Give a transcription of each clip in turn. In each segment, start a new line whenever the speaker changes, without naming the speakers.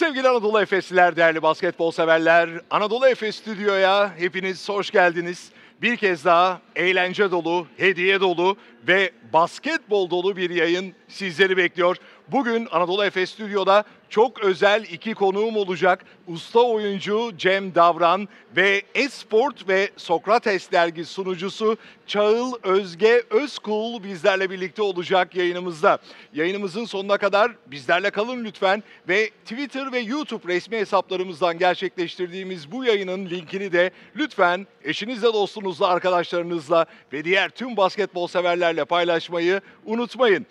Sevgili Anadolu Efesliler, değerli basketbol severler, Anadolu Efes Stüdyo'ya hepiniz hoş geldiniz. Bir kez daha eğlence dolu, hediye dolu ve basketbol dolu bir yayın sizleri bekliyor. Bugün Anadolu Efes Stüdyo'da çok özel iki konuğum olacak. Usta oyuncu Cem Davran ve Esport ve Sokrates dergi sunucusu Çağıl Özge Özkul bizlerle birlikte olacak yayınımızda. Yayınımızın sonuna kadar bizlerle kalın lütfen ve Twitter ve YouTube resmi hesaplarımızdan gerçekleştirdiğimiz bu yayının linkini de lütfen eşinizle, dostunuzla, arkadaşlarınızla ve diğer tüm basketbol severlerle paylaşmayı unutmayın.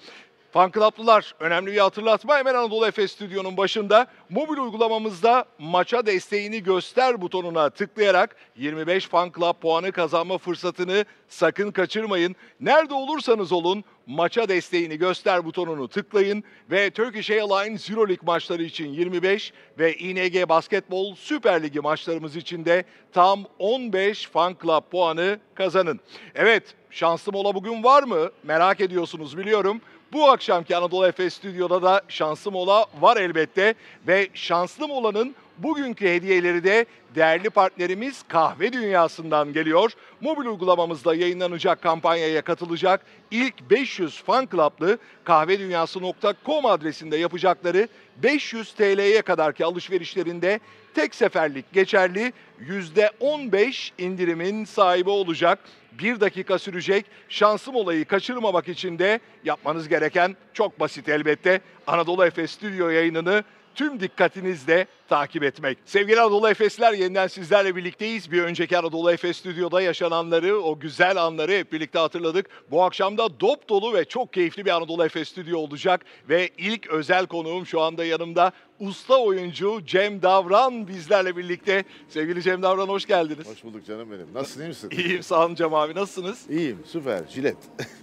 Fan Club'lılar önemli bir hatırlatma hemen Anadolu Efes Stüdyo'nun başında mobil uygulamamızda maça desteğini göster butonuna tıklayarak 25 Fan Club puanı kazanma fırsatını sakın kaçırmayın. Nerede olursanız olun maça desteğini göster butonunu tıklayın ve Turkish Airlines Euroleague maçları için 25 ve ING Basketbol Süper Ligi maçlarımız için de tam 15 Fan Club puanı kazanın. Evet şanslı mola bugün var mı? Merak ediyorsunuz biliyorum. Bu akşamki Anadolu Efes Stüdyo'da da şanslı mola var elbette ve şanslı molanın bugünkü hediyeleri de değerli partnerimiz Kahve Dünyası'ndan geliyor. Mobil uygulamamızda yayınlanacak kampanyaya katılacak ilk 500 fan club'lı kahvedunyası.com adresinde yapacakları 500 TL'ye kadarki alışverişlerinde tek seferlik geçerli %15 indirimin sahibi olacak. Bir dakika sürecek şansım olayı kaçırmamak için de yapmanız gereken çok basit elbette. Anadolu Efes Stüdyo yayınını tüm dikkatinizle takip etmek. Sevgili Anadolu Efesler yeniden sizlerle birlikteyiz. Bir önceki Anadolu Efes Stüdyo'da yaşananları, o güzel anları hep birlikte hatırladık. Bu akşam da dop dolu ve çok keyifli bir Anadolu Efes Stüdyo olacak. Ve ilk özel konuğum şu anda yanımda usta oyuncu Cem Davran bizlerle birlikte. Sevgili Cem Davran hoş geldiniz.
Hoş bulduk canım benim. Nasılsın iyi misin?
İyiyim sağ olun Cem abi nasılsınız?
İyiyim süper jilet.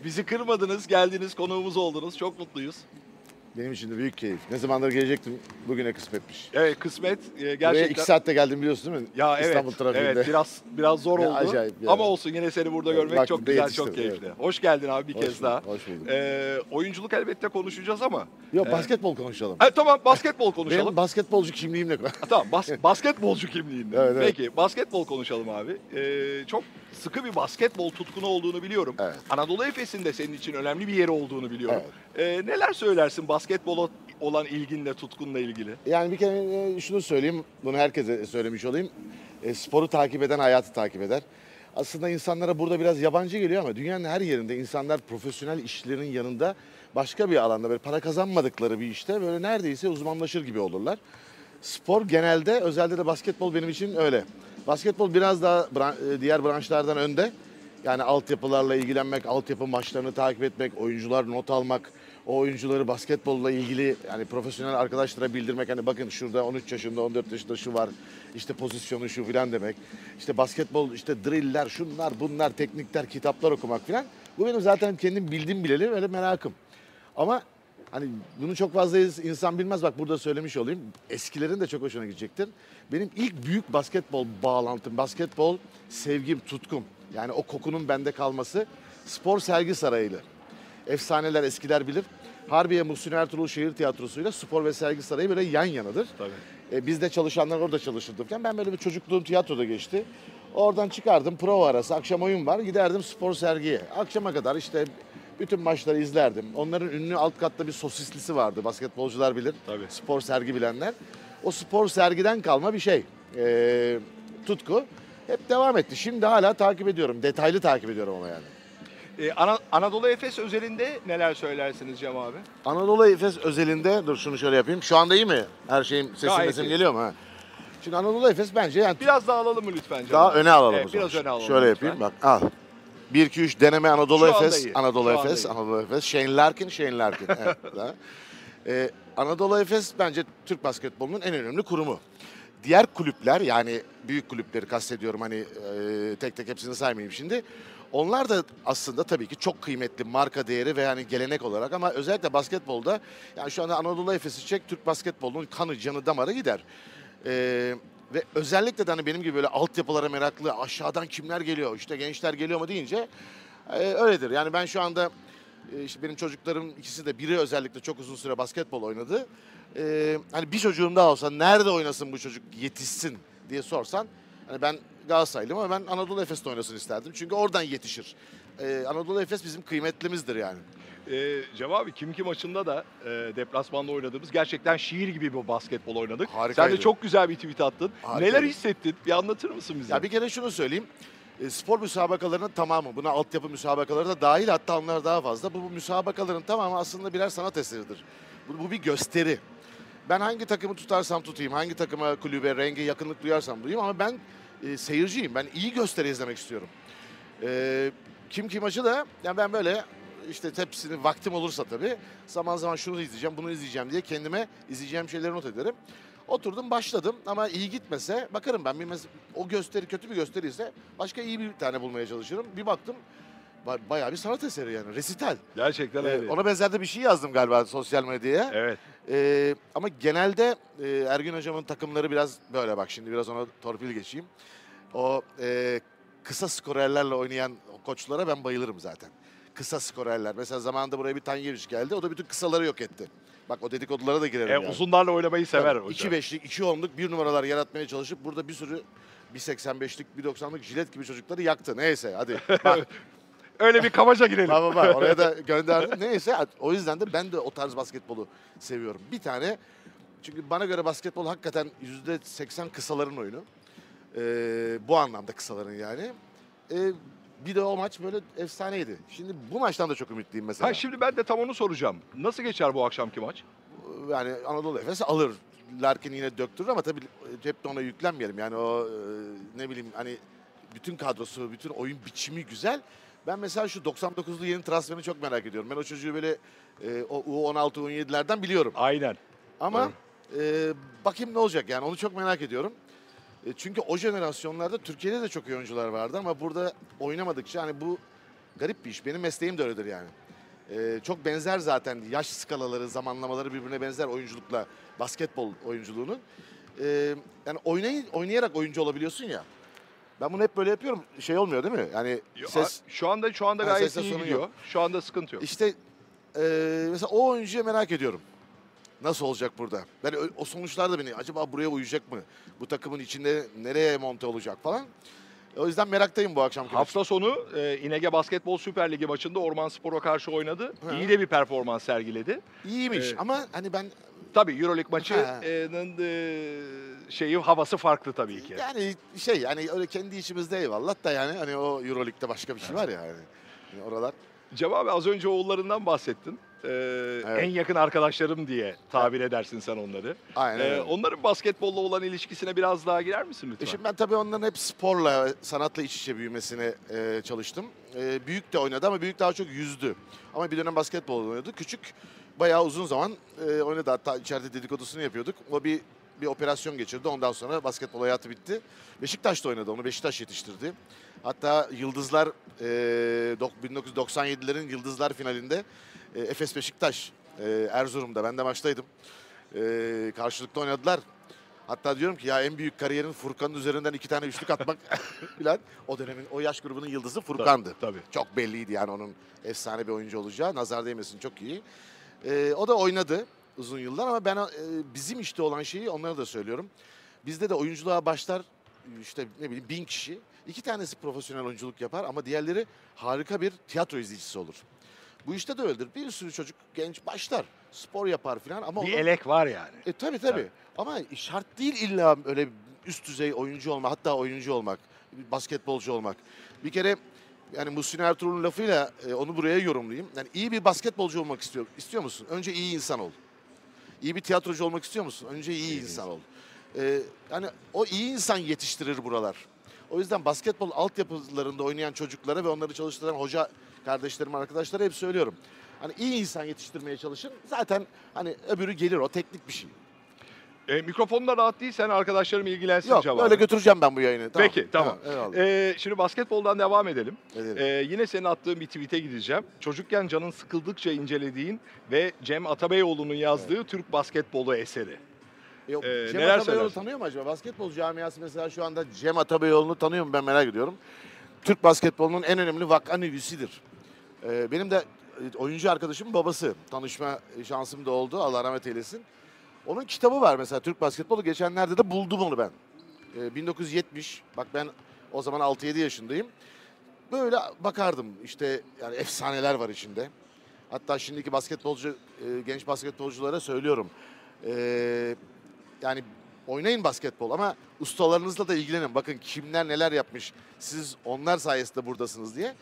Bizi kırmadınız, geldiniz, konuğumuz oldunuz. Çok mutluyuz.
Benim için de büyük keyif. Ne zamandır gelecektim bugüne kısmetmiş.
Evet kısmet e,
Buraya
gerçekten.
iki saatte geldim biliyorsun değil mi?
Ya evet,
İstanbul trafiğinde.
evet biraz biraz zor
Ya,
oldu.
acayip ya.
Ama olsun yine seni burada görmek
Vaktinde
çok güzel,
yetiştim,
çok keyifli.
evet.
Hoş geldin abi bir
Hoş
kez
bulduk,
daha.
hoş bulduk.
Ee, oyunculuk elbette konuşacağız ama.
Yok
Ee,
basketbol konuşalım.
Ha, tamam basketbol konuşalım.
Benim basketbolcu kimliğimle
tamam bas- basketbolcu kimliğinde.
Evet, evet.
Peki basketbol konuşalım abi. Ee, çok sıkı bir basketbol tutkunu olduğunu biliyorum.
Evet.
Anadolu Efes'in de senin için önemli bir yeri olduğunu biliyorum. Ee, neler söylersin basketbola olan ilginle, tutkunla ilgili?
Yani bir kere e, şunu söyleyeyim, bunu herkese söylemiş olayım. E, sporu takip eden hayatı takip eder. Aslında insanlara burada biraz yabancı geliyor ama dünyanın her yerinde insanlar profesyonel işlerin yanında başka bir alanda böyle para kazanmadıkları bir işte böyle neredeyse uzmanlaşır gibi olurlar. Spor genelde özellikle de basketbol benim için öyle. Basketbol biraz daha e, diğer branşlardan önde. Yani altyapılarla ilgilenmek, altyapı maçlarını takip etmek, oyuncular not almak, o oyuncuları basketbolla ilgili yani profesyonel arkadaşlara bildirmek. Hani bakın şurada 13 yaşında, 14 yaşında şu var, işte pozisyonu şu filan demek. İşte basketbol, işte driller, şunlar, bunlar, teknikler, kitaplar okumak filan. Bu benim zaten kendim bildiğim bileli öyle merakım. Ama hani bunu çok fazla insan bilmez. Bak burada söylemiş olayım. Eskilerin de çok hoşuna gidecektir. Benim ilk büyük basketbol bağlantım, basketbol sevgim, tutkum. Yani o kokunun bende kalması spor sergi sarayıyla. Efsaneler eskiler bilir. Harbiye Muhsin Ertuğrul Şehir Tiyatrosu'yla spor ve sergi sarayı böyle yan yanadır.
Tabii.
E, biz de çalışanlar orada çalışırdıkken ben böyle bir çocukluğum tiyatroda geçti. Oradan çıkardım prova arası akşam oyun var giderdim spor sergiye. Akşama kadar işte bütün maçları izlerdim. Onların ünlü alt katta bir sosislisi vardı basketbolcular bilir.
Tabii.
Spor sergi bilenler. O spor sergiden kalma bir şey. E, tutku. Hep devam etti. Şimdi hala takip ediyorum. Detaylı takip ediyorum ama yani.
Ee, Ana- Anadolu Efes özelinde neler söylersiniz Cem abi?
Anadolu Efes özelinde dur şunu şöyle yapayım. Şu anda iyi mi? Her şeyim sesim
Gayet
mesim
iyi.
geliyor mu? Ha? Şimdi Anadolu Efes bence yani
Biraz daha alalım mı lütfen Cem
Daha
abi?
öne alalım
Evet,
o zaman.
biraz öne alalım
Şöyle
lütfen.
yapayım bak al. 1 2 3 deneme Anadolu
Şu anda
Efes,
iyi.
Anadolu
Şu anda
Efes,
iyi.
Anadolu Efes, Shane Larkin, Shane Larkin. evet, daha. Ee, Anadolu Efes bence Türk basketbolunun en önemli kurumu. Diğer kulüpler yani büyük kulüpleri kastediyorum hani e, tek tek hepsini saymayayım şimdi. Onlar da aslında tabii ki çok kıymetli marka değeri ve yani gelenek olarak ama özellikle basketbolda yani şu anda Anadolu Efes'i çek Türk basketbolunun kanı canı damarı gider. Ee, ve özellikle de hani benim gibi böyle altyapılara meraklı aşağıdan kimler geliyor işte gençler geliyor mu deyince e, öyledir. Yani ben şu anda e, işte benim çocuklarım ikisi de biri özellikle çok uzun süre basketbol oynadı. e, hani bir çocuğum daha olsa nerede oynasın bu çocuk yetişsin diye sorsan hani ben Galatasaraylıyım ama ben Anadolu Efes'te oynasın isterdim. Çünkü oradan yetişir. E, Anadolu Efes bizim kıymetlimizdir yani.
Ee, Cem abi kim ki maçında da e, deplasmanda oynadığımız gerçekten şiir gibi bir basketbol oynadık.
Harikaydı.
Sen de çok güzel bir tweet attın.
Harikaydı.
Neler hissettin? Bir anlatır mısın bize?
Ya bir kere şunu söyleyeyim. E, spor müsabakalarının tamamı, buna altyapı müsabakaları da dahil hatta onlar daha fazla. Bu, bu müsabakaların tamamı aslında birer sanat eseridir. Bu, bu bir gösteri. Ben hangi takımı tutarsam tutayım, hangi takıma, kulübe, renge yakınlık duyarsam duyayım ama ben e, seyirciyim. Ben iyi gösteri izlemek istiyorum. E, kim kim maçı da yani ben böyle işte hepsini vaktim olursa tabii zaman zaman şunu izleyeceğim, bunu izleyeceğim diye kendime izleyeceğim şeyleri not ederim. Oturdum başladım ama iyi gitmese bakarım ben bir mes- o gösteri kötü bir gösteri ise başka iyi bir tane bulmaya çalışırım. Bir baktım ba- bayağı bir sanat eseri yani resital.
Gerçekten
Ee,
öyle.
ona benzer de bir şey yazdım galiba sosyal medyaya.
Evet.
Ee, ama genelde e, Ergün hocamın takımları biraz böyle bak şimdi biraz ona torpil geçeyim. O e, kısa skorerlerle oynayan koçlara ben bayılırım zaten. Kısa skorerler. Mesela zamanında buraya bir Tanyeviç geldi. O da bütün kısaları yok etti. Bak o dedikodulara da girerim
E,
yani.
Uzunlarla oynamayı sever
Tabii,
hocam.
İki beşlik, iki onluk bir numaralar yaratmaya çalışıp burada bir sürü 1.85'lik, 1.90'lık jilet gibi çocukları yaktı. Neyse hadi. Bak,
Öyle bir kabaca girelim.
bak, bak, oraya da gönderdim. Neyse o yüzden de ben de o tarz basketbolu seviyorum. Bir tane çünkü bana göre basketbol hakikaten %80 kısaların oyunu. Ee, bu anlamda kısaların yani. Ee, bir de o maç böyle efsaneydi. Şimdi bu maçtan da çok ümitliyim mesela.
Ha, şimdi ben de tam onu soracağım. Nasıl geçer bu akşamki maç?
yani Anadolu Efes alır. Larkin yine döktürür ama tabii hep de ona yüklenmeyelim. Yani o e, ne bileyim hani bütün kadrosu, bütün oyun biçimi güzel. Ben mesela şu 99'lu yeni transferini çok merak ediyorum. Ben o çocuğu böyle e, o U16, U17'lerden biliyorum.
Aynen.
Ama e, bakayım ne olacak yani onu çok merak ediyorum. E, çünkü o jenerasyonlarda Türkiye'de de çok iyi oyuncular vardı ama burada oynamadıkça hani bu garip bir iş. Benim mesleğim de öyledir yani. E, çok benzer zaten yaş skalaları, zamanlamaları birbirine benzer oyunculukla basketbol oyunculuğunun. E, yani oynayın, oynayarak oyuncu olabiliyorsun ya. Ben bunu hep böyle yapıyorum. Şey olmuyor değil mi? Yani
Yo,
ses
Şu anda şu anda gayet iyi gidiyor.
yok.
Şu anda sıkıntı yok.
İşte e, mesela o oyuncuya merak ediyorum. Nasıl olacak burada? Yani o- sonuçlar da beni acaba buraya uyacak mı? Bu takımın içinde nereye monte olacak falan. O yüzden meraktayım bu akşamki maç.
Hafta sonu e, İnege Basketbol Süper Ligi maçında Orman Spor'a karşı oynadı.
Ha.
İyi de bir performans sergiledi.
İyiymiş
Evet.
ama hani ben
Tabii Euroleague maçının e, şeyi havası farklı tabii ki.
yani şey yani öyle kendi içimizde eyvallah da yani hani o Euroleague'de başka bir şey var ya yani. Yani oralar
Cem abi az önce oğullarından bahsettin. Ee, En yakın arkadaşlarım diye tabir edersin sen onları.
aynen
Ee, onların basketbolla olan ilişkisine biraz daha girer misin
E
lütfen?
Şimdi ben tabii onların hep sporla, sanatla iç içe büyümesine e, çalıştım. E, büyük de oynadı ama büyük daha çok yüzdü. Ama bir dönem basketbol oynadı. Küçük bayağı uzun zaman e, oynadı. Hatta içeride dedikodusunu yapıyorduk. O bir bir operasyon geçirdi. Ondan sonra basketbol hayatı bitti. Beşiktaş'ta oynadı. Onu Beşiktaş yetiştirdi. Hatta Yıldızlar e, dok- 1997'lerin Yıldızlar finalinde e, Efes Beşiktaş e, Erzurum'da ben de maçtaydım. E, karşılıklı oynadılar. Hatta diyorum ki ya en büyük kariyerin Furkan'ın üzerinden iki tane üçlük atmak filan. O dönemin o yaş grubunun yıldızı Furkan'dı.
Tabii.
Çok belliydi yani onun efsane bir oyuncu olacağı. Nazar değmesin çok iyi. Ee, o da oynadı uzun yıllar ama ben e, bizim işte olan şeyi onlara da söylüyorum. Bizde de oyunculuğa başlar işte ne bileyim bin kişi. iki tanesi profesyonel oyunculuk yapar ama diğerleri harika bir tiyatro izleyicisi olur. Bu işte de öyledir. Bir sürü çocuk genç başlar. Spor yapar filan ama
Bir
onun-
elek var yani.
e tabii tabii. Ama şart değil illa öyle üst düzey oyuncu olmak, hatta oyuncu olmak, basketbolcu olmak. Bir kere yani Muhsin Ertuğrul'un lafıyla e, onu buraya yorumlayayım. Yani iyi bir basketbolcu olmak istiyor. İstiyor musun? Önce iyi insan ol. İyi bir tiyatrocu olmak istiyor musun? Önce iyi insan ol. E, yani o iyi insan yetiştirir buralar. O yüzden basketbol altyapılarında oynayan çocuklara ve onları çalıştıran hoca kardeşlerim, arkadaşlara hep söylüyorum. Hani iyi insan yetiştirmeye çalışın. Zaten hani öbürü gelir o teknik bir şey.
E, mikrofonda rahat değilsen arkadaşlarım ilgilensin
Yok böyle
abi.
götüreceğim ben bu yayını. Tamam.
Peki tamam.
eyvallah.
Ee, şimdi basketboldan devam edelim.
Edelim.
Ee, yine senin attığın bir tweet'e gideceğim. Çocukken canın sıkıldıkça incelediğin ve Cem Atabeyoğlu'nun yazdığı Türk basketbolu eseri.
Yok,
e,
Cem
neler
Atabeyoğlu
söylersin?
tanıyor mu acaba? Basketbol camiası mesela şu anda Cem Atabeyoğlu'nu tanıyor mu ben merak ediyorum. Türk basketbolunun en önemli vakanüvisidir. Ee, benim de e, oyuncu arkadaşımın babası. Tanışma şansım da oldu. Allah rahmet eylesin. Onun kitabı var mesela Türk basketbolu. Geçenlerde de buldum onu ben. Ee, 1970. Bak ben o zaman 6-7 yaşındayım. Böyle bakardım işte yani efsaneler var içinde. Hatta şimdiki basketbolcu, e, genç basketbolculara söylüyorum. Ee, yani oynayın basketbol ama ustalarınızla da ilgilenin. Bakın kimler neler yapmış. Siz onlar sayesinde buradasınız diye.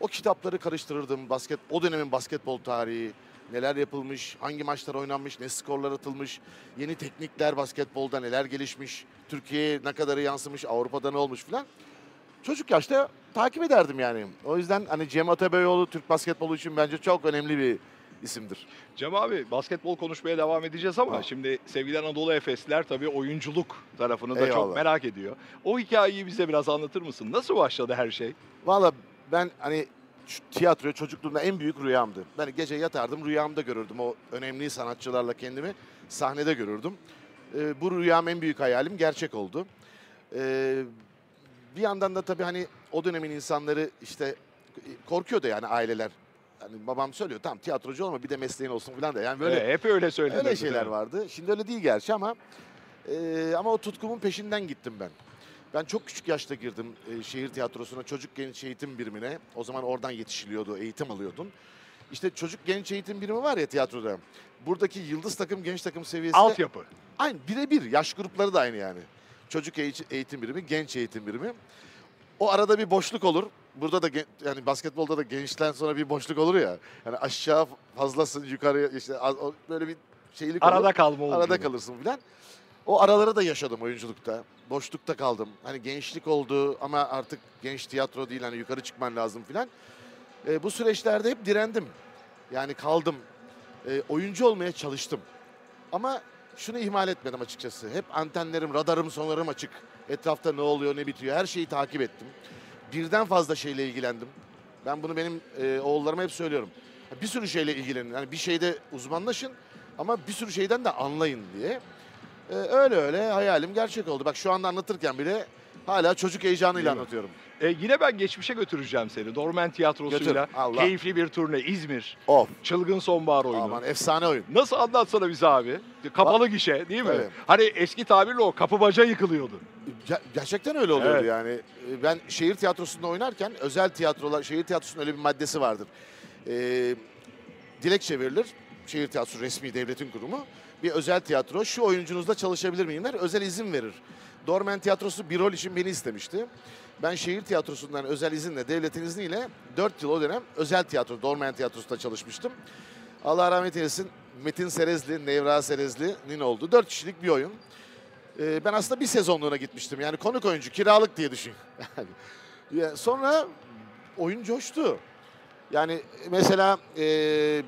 O kitapları karıştırırdım. Basket, o dönemin basketbol tarihi, neler yapılmış, hangi maçlar oynanmış, ne skorlar atılmış, yeni teknikler basketbolda neler gelişmiş, Türkiye'ye ne kadarı yansımış, Avrupa'da ne olmuş filan. Çocuk yaşta takip ederdim yani. O yüzden hani Cem Atabeyioğlu Türk basketbolu için bence çok önemli bir isimdir.
Cem abi basketbol konuşmaya devam edeceğiz ama
Tamam.
şimdi sevgili Anadolu Efesliler tabii oyunculuk tarafını da çok
Eyvallah.
merak ediyor. O hikayeyi bize biraz anlatır mısın? Nasıl başladı her şey?
Valla ben hani şu tiyatroya çocukluğumda en büyük rüyamdı. Ben gece yatardım rüyamda görürdüm o önemli sanatçılarla kendimi sahnede görürdüm. Ee, bu rüyam en büyük hayalim gerçek oldu. Ee, bir yandan da tabii hani o dönemin insanları işte korkuyordu yani aileler. Hani babam söylüyor tamam tiyatrocu olma bir de mesleğin olsun falan da. Yani böyle
Ee, hep öyle söylenirdi.
Öyle şeyler vardı. Şimdi öyle değil gerçi ama e, ama o tutkumun peşinden gittim ben. Ben çok küçük yaşta girdim e, şehir tiyatrosuna, çocuk genç eğitim birimine. O zaman oradan yetişiliyordu, eğitim alıyordun. İşte çocuk genç eğitim birimi var ya tiyatroda. Buradaki yıldız takım, genç takım seviyesi
Altyapı.
aynı birebir. Yaş grupları da aynı yani. Çocuk eğitim- birimi, genç eğitim birimi. O arada bir boşluk olur. Burada da yani basketbolda da gençten sonra bir boşluk olur ya. Yani aşağı fazlasın, yukarıya işte böyle bir şeylik olur.
Arada kalma oldu.
Arada kalırsın filan. O araları da yaşadım oyunculukta. Boşlukta kaldım. Hani gençlik oldu ama artık genç tiyatro değil hani yukarı çıkman lazım filan. E, bu süreçlerde hep direndim. Yani kaldım. E, oyuncu olmaya çalıştım. Ama şunu ihmal etmedim açıkçası. Hep antenlerim, radarım, sonarım açık. Etrafta ne oluyor, ne bitiyor her şeyi takip ettim. Birden fazla şeyle ilgilendim. Ben bunu benim e, oğullarıma hep söylüyorum. Bir sürü şeyle ilgilenin. Yani bir şeyde uzmanlaşın ama bir sürü şeyden de anlayın diye. Ee, öyle öyle hayalim gerçek oldu. Bak şu anda anlatırken bile hala çocuk heyecanıyla
Değil mi?
anlatıyorum.
Ee, yine ben geçmişe götüreceğim seni. Dormen Tiyatrosu'yla
Götür, Allah.
keyifli bir turne İzmir.
Of.
Çılgın sonbahar oyunu.
Aman efsane oyun.
Nasıl anlatsana bize abi? Kapalı gişe değil mi?
Evet.
Hani eski tabirle o kapı baca yıkılıyordu.
Ger- gerçekten öyle oluyordu
Evet.
yani. Ee, Ben şehir tiyatrosunda oynarken özel tiyatrolar, şehir tiyatrosunun öyle bir maddesi vardır. Ee, dilekçe verilir. Şehir tiyatrosu resmi devletin kurumu. Bir özel tiyatro şu oyuncunuzla çalışabilir miyim der. Özel izin verir. Dormen Tiyatrosu bir rol için beni istemişti. Ben şehir tiyatrosundan özel izinle, devletin izniyle 4 yıl o dönem özel tiyatro, Dormen Tiyatrosu'nda çalışmıştım. Allah rahmet eylesin Metin Serezli, Nevra Serezli'nin olduğu 4 kişilik bir oyun. Ee, ben aslında bir sezonluğuna gitmiştim. Yani konuk oyuncu, kiralık diye düşün. Sonra oyun coştu. Yani mesela e,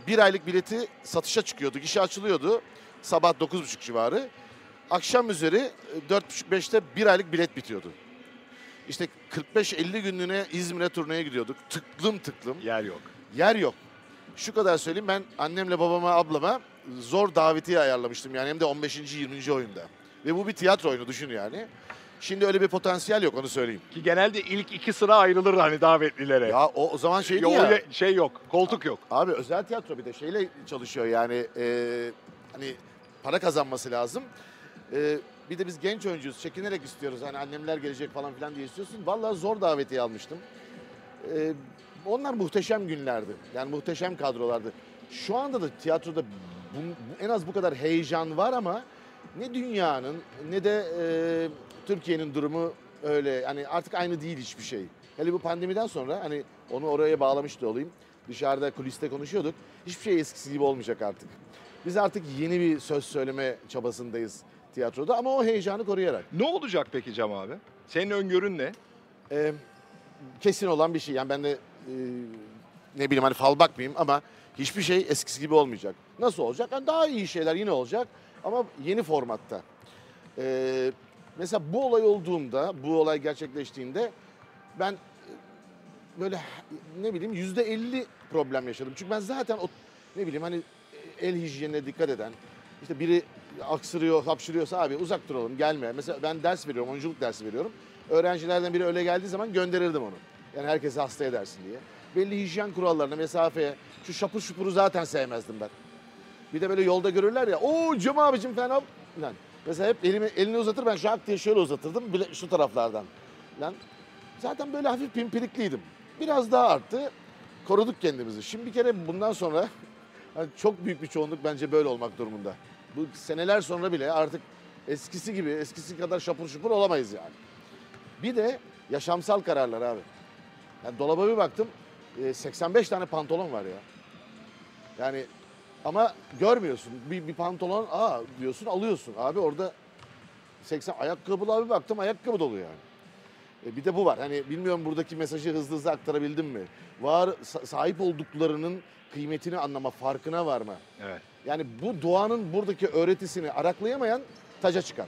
bir aylık bileti satışa çıkıyordu, gişe açılıyordu. Sabah 9.30 civarı. Akşam üzeri e, 4.30-5'te bir aylık bilet bitiyordu. İşte 45-50 günlüğüne İzmir'e turneye gidiyorduk. Tıklım tıklım.
Yer yok.
Yer yok. Şu kadar söyleyeyim ben annemle babama ablama zor davetiye ayarlamıştım yani hem de 15. 20. oyunda. Ve bu bir tiyatro oyunu düşün yani. Şimdi öyle bir potansiyel yok onu söyleyeyim.
Ki genelde ilk iki sıra ayrılır hani davetlilere.
Ya o, o zaman şeydi
Yo-
ya.
öyle şey yok, koltuk yok.
Abi özel tiyatro bir de şeyle çalışıyor yani e, hani para kazanması lazım. E, bir de biz genç oyuncuyuz çekinerek istiyoruz hani annemler gelecek falan filan diye istiyorsun. Vallahi zor davetiye almıştım. E, onlar muhteşem günlerdi. Yani muhteşem kadrolardı. Şu anda da tiyatroda bu- bu- en az bu kadar heyecan var ama ne dünyanın ne de e, Türkiye'nin durumu öyle. Hani artık aynı değil hiçbir şey. Hele bu pandemiden sonra hani onu oraya bağlamış da olayım. Dışarıda kuliste konuşuyorduk. Hiçbir şey eskisi gibi olmayacak artık. Biz artık yeni bir söz söyleme çabasındayız tiyatroda ama o heyecanı koruyarak.
Ne olacak peki Cem abi? Senin öngörün ne?
Ee, kesin olan bir şey. Yani ben de e, ne bileyim hani fal bakmayayım ama hiçbir şey eskisi gibi olmayacak. Nasıl olacak? Yani daha iyi şeyler yine olacak ama yeni formatta. Ee, mesela bu olay olduğunda, bu olay gerçekleştiğinde ben böyle ne bileyim yüzde elli problem yaşadım. Çünkü ben zaten o ne bileyim hani el hijyenine dikkat eden, işte biri aksırıyor, hapşırıyorsa abi uzak duralım gelme. Mesela ben ders veriyorum, oyunculuk dersi veriyorum. Öğrencilerden biri öyle geldiği zaman gönderirdim onu. Yani herkese hasta edersin diye. Belli hijyen kurallarına, mesafeye, şu şapur şupuru zaten sevmezdim ben. Bir de böyle yolda görürler ya. Oo Cem abicim falan. Lan. Mesela hep elimi, elini uzatır ben şak diye şöyle uzatırdım bile şu taraflardan. Lan. Zaten böyle hafif pimpirikliydim. Biraz daha arttı. Koruduk kendimizi. Şimdi bir kere bundan sonra çok büyük bir çoğunluk bence böyle olmak durumunda. Bu seneler sonra bile artık eskisi gibi, eskisi kadar şapur şupur olamayız yani. Bir de yaşamsal kararlar abi. Yani dolaba bir baktım e, 85 tane pantolon var ya. Yani ama görmüyorsun. Bir, bir pantolon aa diyorsun alıyorsun. Abi orada 80 ayakkabılar bir baktım ayakkabı dolu yani. E, bir de bu var. Hani bilmiyorum buradaki mesajı hızlı hızlı aktarabildim mi? Var sa- sahip olduklarının kıymetini anlama, farkına varma.
Evet.
Yani bu doğanın buradaki öğretisini araklayamayan taca çıkar.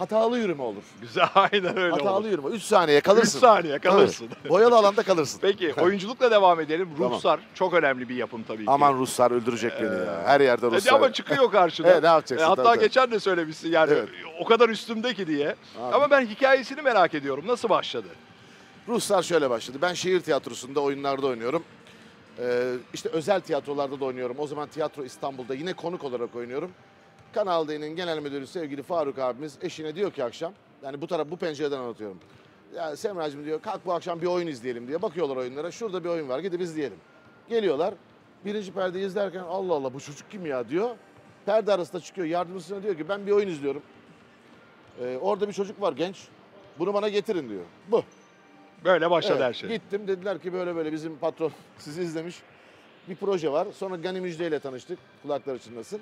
Hatalı yürüme olur.
Güzel aynen öyle
Hatalı
olur.
yürüme. 3 saniye kalırsın.
3 saniye kalırsın.
Tabii. Boyalı alanda kalırsın.
Peki oyunculukla devam edelim.
Tamam.
Ruhsar çok önemli bir yapım tabii ki.
Aman Ruslar öldürecek beni ya. Her yerde
Hadi
Ruslar.
ama çıkıyor karşına.
Evet, ne yapacaksın?
E, hatta
tabii.
geçen de söylemişsin yani
Evet.
o kadar üstümde ki diye.
Abi.
Ama ben hikayesini merak ediyorum. Nasıl başladı?
Ruslar şöyle başladı. Ben şehir tiyatrosunda oyunlarda oynuyorum. Ee, işte özel tiyatrolarda da oynuyorum. O zaman Tiyatro İstanbul'da yine konuk olarak oynuyorum. Kanal D'nin genel müdürü sevgili Faruk abimiz eşine diyor ki akşam, yani bu taraf bu pencereden anlatıyorum. Ya Semracığım diyor kalk bu akşam bir oyun izleyelim diye. Bakıyorlar oyunlara. Şurada bir oyun var gidip izleyelim. Geliyorlar. Birinci perdeyi izlerken Allah Allah bu çocuk kim ya diyor. Perde arasında çıkıyor. Yardımcısına diyor ki ben bir oyun izliyorum. Ee, orada bir çocuk var genç. Bunu bana getirin diyor. Bu.
Böyle başladı
Evet,
her şey.
Gittim dediler ki böyle böyle bizim patron sizi izlemiş. Bir proje var. Sonra Gani Müjde ile tanıştık. Kulakları çınlasın.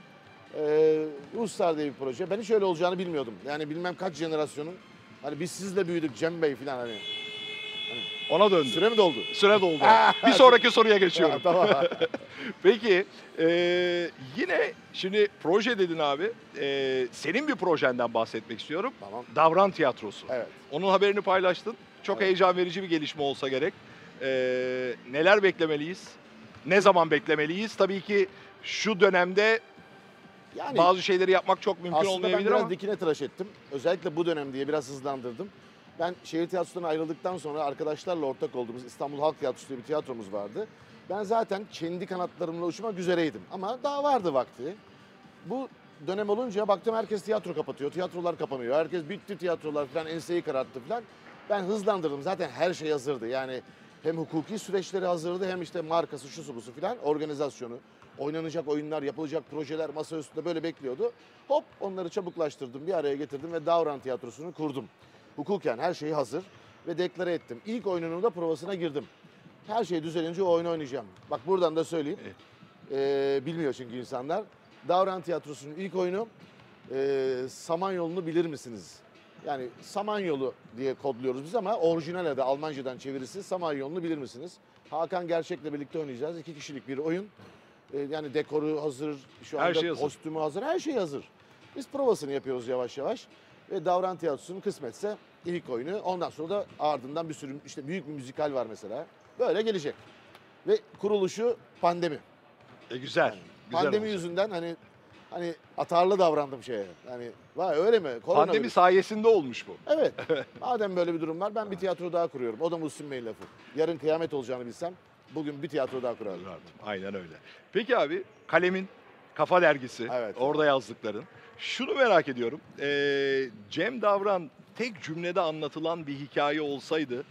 Ee, diye bir proje. Ben hiç öyle olacağını bilmiyordum. Yani bilmem kaç jenerasyonun. Hani biz sizle büyüdük Cem Bey falan hani.
Ona döndü.
Süre mi doldu?
Süre doldu. Bir sonraki soruya geçiyorum.
Tamam.
Peki e, yine şimdi proje dedin abi. E, senin bir projenden bahsetmek istiyorum.
tamam.
Davran Tiyatrosu.
Evet.
Onun haberini paylaştın. Çok
Evet.
heyecan verici bir gelişme olsa gerek. E, neler beklemeliyiz? Ne zaman beklemeliyiz? Tabii ki şu dönemde
Yani
bazı şeyleri yapmak çok mümkün
aslında ben
olmayabilir
biraz
ama
dikine tıraş ettim. Özellikle bu dönem diye biraz hızlandırdım. Ben şehir tiyatrosundan ayrıldıktan sonra arkadaşlarla ortak olduğumuz İstanbul Halk Tiyatrosu diye bir tiyatromuz vardı. Ben zaten kendi kanatlarımla uçmak üzereydim ama daha vardı vakti. Bu dönem olunca baktım herkes tiyatro kapatıyor, tiyatrolar kapanıyor. Herkes bitti tiyatrolar falan enseyi kararttı falan. Ben hızlandırdım zaten her şey hazırdı. Yani hem hukuki süreçleri hazırdı hem işte markası şusu busu falan organizasyonu. Oynanacak oyunlar, yapılacak projeler masa üstünde böyle bekliyordu. Hop onları çabuklaştırdım, bir araya getirdim ve Davran Tiyatrosu'nu kurdum. Hukuken her şey hazır ve deklare ettim. İlk oyununun da provasına girdim. Her şey düzelince o oyunu oynayacağım. Bak buradan da söyleyeyim.
Evet.
Ee, bilmiyor çünkü insanlar. Davran Tiyatrosu'nun ilk oyunu e, Samanyolu'nu bilir misiniz? Yani Samanyolu diye kodluyoruz biz ama orijinal adı Almancadan çevirisi Samanyolu'nu bilir misiniz? Hakan Gerçek'le birlikte oynayacağız. İki kişilik bir oyun. Ee, yani dekoru hazır, şu
Her
anda
şey hazır.
kostümü hazır, her şey hazır. Biz provasını yapıyoruz yavaş yavaş. Ve Davran Tiyatrosu'nun kısmetse ilk oyunu. Ondan sonra da ardından bir sürü işte büyük bir müzikal var mesela. Böyle gelecek. Ve kuruluşu pandemi.
e, güzel. güzel
Pandemi
olmuş.
yüzünden hani hani atarlı davrandım şeye. Hani vay öyle mi? Korona
Pandemi
virüs.
sayesinde olmuş bu.
Evet. Madem böyle bir durum var ben bir tiyatro daha kuruyorum. O da Muhsin Bey'in lafı. Yarın kıyamet olacağını bilsem bugün bir tiyatro daha kurardım.
Aynen öyle. Peki abi kalemin Kafa Dergisi
Evet.
orada yazdıkların. Şunu merak ediyorum. Ee, Cem Davran tek cümlede anlatılan bir hikaye olsaydı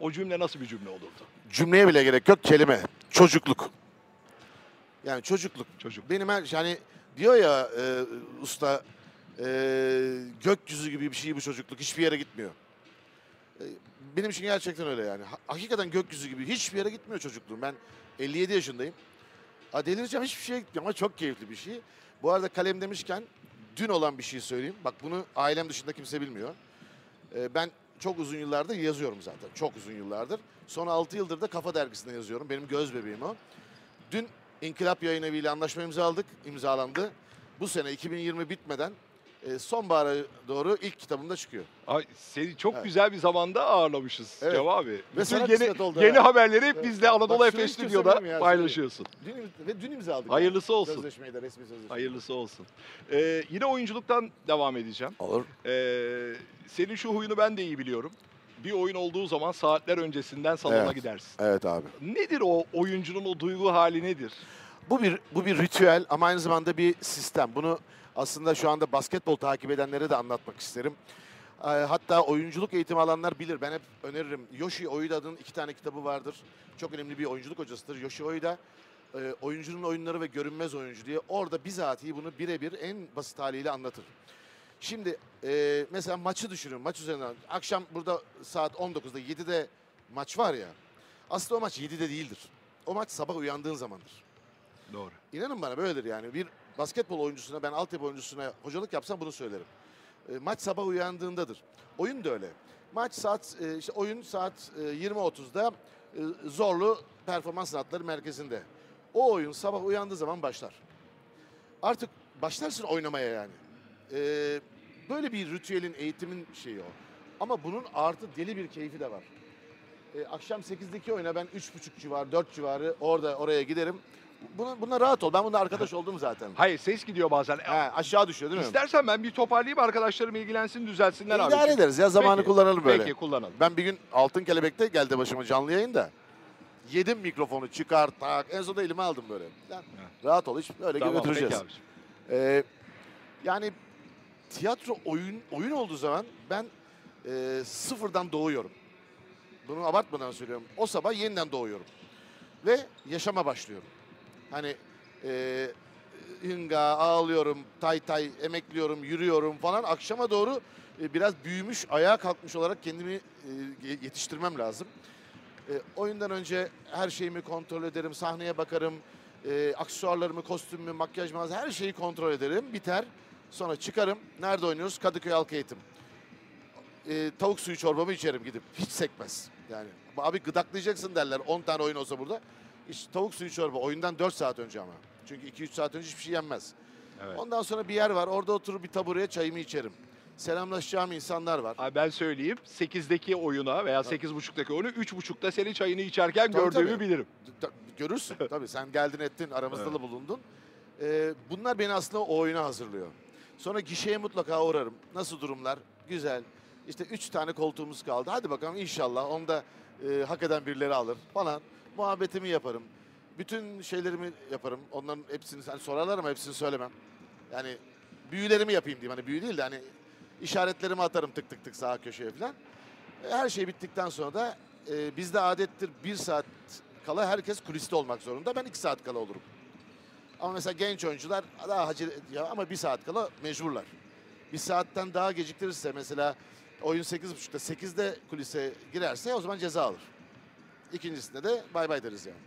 o cümle nasıl bir cümle olurdu?
Cümleye bile gerek yok kelime. Çocukluk. Yani çocukluk.
Çocuk.
Benim her hani diyor ya e, usta e, gökyüzü gibi bir şey bu çocukluk hiçbir yere gitmiyor. E, benim için gerçekten öyle yani. Ha- hakikaten gökyüzü gibi hiçbir yere gitmiyor çocukluğum. Ben 57 yaşındayım. Delireceğim hiçbir şeye gitmiyor ama çok keyifli bir şey. Bu arada kalem demişken dün olan bir şey söyleyeyim. Bak bunu ailem dışında kimse bilmiyor. E, ben çok uzun yıllardır yazıyorum zaten. Çok uzun yıllardır. Son 6 yıldır da Kafa Dergisi'nde yazıyorum. Benim göz bebeğim o. Dün İnkılap Yayın Evi ile anlaşma imzaladık, imzalandı. Bu sene 2020 bitmeden e, sonbahara doğru ilk kitabımda çıkıyor.
Ay, seni çok
Evet.
güzel bir zamanda ağırlamışız
Evet.
Cem abi.
Ve sana
yeni,
oldu
yeni
ha.
haberleri hep
Evet.
bizde Anadolu Efes Stüdyo'da
ya,
paylaşıyorsun.
Dün, ve dün imzaladık.
Hayırlısı
yani.
olsun.
Sözleşmeyi de resmi sözleşmeyi.
Hayırlısı olsun. Ee, yine oyunculuktan devam edeceğim.
Olur.
Ee, senin şu huyunu ben de iyi biliyorum. Bir oyun olduğu zaman saatler öncesinden salona
Evet.
gidersin.
Evet abi.
Nedir o oyuncunun o duygu hali nedir?
Bu bir bu bir ritüel ama aynı zamanda bir sistem. Bunu aslında şu anda basketbol takip edenlere de anlatmak isterim. Ee, Hatta oyunculuk eğitimi alanlar bilir. Ben hep öneririm. Yoshi Oida'nın iki tane kitabı vardır. Çok önemli bir oyunculuk hocasıdır. Yoshi Oida e, oyuncunun oyunları ve görünmez oyuncu diye orada bizatihi bunu birebir en basit haliyle anlatır. Şimdi e, mesela maçı düşünün. Maç üzerinden. Akşam burada saat 19'da 7'de maç var ya. Aslında o maç 7'de değildir. O maç sabah uyandığın zamandır.
Doğru.
İnanın bana böyledir yani. Bir basketbol oyuncusuna, ben altyapı oyuncusuna hocalık yapsam bunu söylerim. E, maç sabah uyandığındadır. Oyun da öyle. Maç saat, e, işte oyun saat e, 20.30'da e, Zorlu Performans Sanatları Merkezi'nde. O oyun sabah uyandığı zaman başlar. Artık başlarsın oynamaya yani. E, böyle bir ritüelin, eğitimin şeyi o. Ama bunun artı deli bir keyfi de var. E, akşam 8'deki oyuna ben 3.30 civarı, 4 civarı orada oraya giderim. Buna, buna rahat ol. Ben bununla arkadaş oldum zaten.
Hayır ses gidiyor bazen.
He, aşağı düşüyor değil mi?
İstersen ben bir toparlayayım arkadaşlarım ilgilensin düzelsinler abi.
İdare ederiz ya zamanı
Peki,
kullanalım böyle.
Peki kullanalım.
Ben bir gün Altın Kelebek'te geldi başıma canlı yayında. Yedim mikrofonu çıkar tak. En sonunda elime aldım böyle. Rahat ol hiç böyle
Tamam,
götüreceğiz.
peki abiciğim.
Ee, yani tiyatro oyun oyun olduğu zaman ben e, sıfırdan doğuyorum. Bunu abartmadan söylüyorum. O sabah yeniden doğuyorum. Ve yaşama başlıyorum. Hani e, hınga, ağlıyorum, tay tay, emekliyorum, yürüyorum falan. Akşama doğru e, biraz büyümüş, ayağa kalkmış olarak kendimi e, yetiştirmem lazım. E, oyundan önce her şeyimi kontrol ederim, sahneye bakarım, e, aksesuarlarımı, kostümümü, makyaj malzeme her şeyi kontrol ederim. Biter. Sonra çıkarım. Nerede oynuyoruz? Kadıköy Halk Eğitim. E, tavuk suyu çorbamı içerim gidip. Hiç sekmez. Yani abi gıdaklayacaksın derler 10 tane oyun olsa burada. İşte tavuk suyu çorba oyundan 4 saat önce ama. Çünkü 2-3 saat önce hiçbir şey yenmez.
Evet.
Ondan sonra bir yer var. Orada oturup bir tabureye çayımı içerim. Selamlaşacağım insanlar var.
Abi ben söyleyeyim 8'deki oyuna veya 8.30'daki oyunu 3.30'da senin çayını içerken
Tabii,
gördüğümü
tabii.
bilirim.
Ta- Görürsün tabii sen geldin ettin aramızda
Evet.
da bulundun. Ee, bunlar beni aslında o oyuna hazırlıyor. Sonra gişeye mutlaka uğrarım. Nasıl durumlar? Güzel. İşte üç tane koltuğumuz kaldı. Hadi bakalım inşallah onu da e, hak eden birileri alır falan. Muhabbetimi yaparım. Bütün şeylerimi yaparım. Onların hepsini hani sorarlar ama hepsini söylemem. Yani büyülerimi yapayım diyeyim. Hani büyü değil de hani işaretlerimi atarım tık tık tık sağ köşeye falan. E, Her şey bittikten sonra da e, bizde adettir bir saat kala herkes kuliste olmak zorunda. Ben iki saat kala olurum. Ama mesela genç oyuncular daha ya ama bir saat kala mecburlar. Bir saatten daha geciktirirse mesela oyun 8.30'da 8'de kulise girerse o zaman ceza alır. İkincisinde de bay bay deriz yani.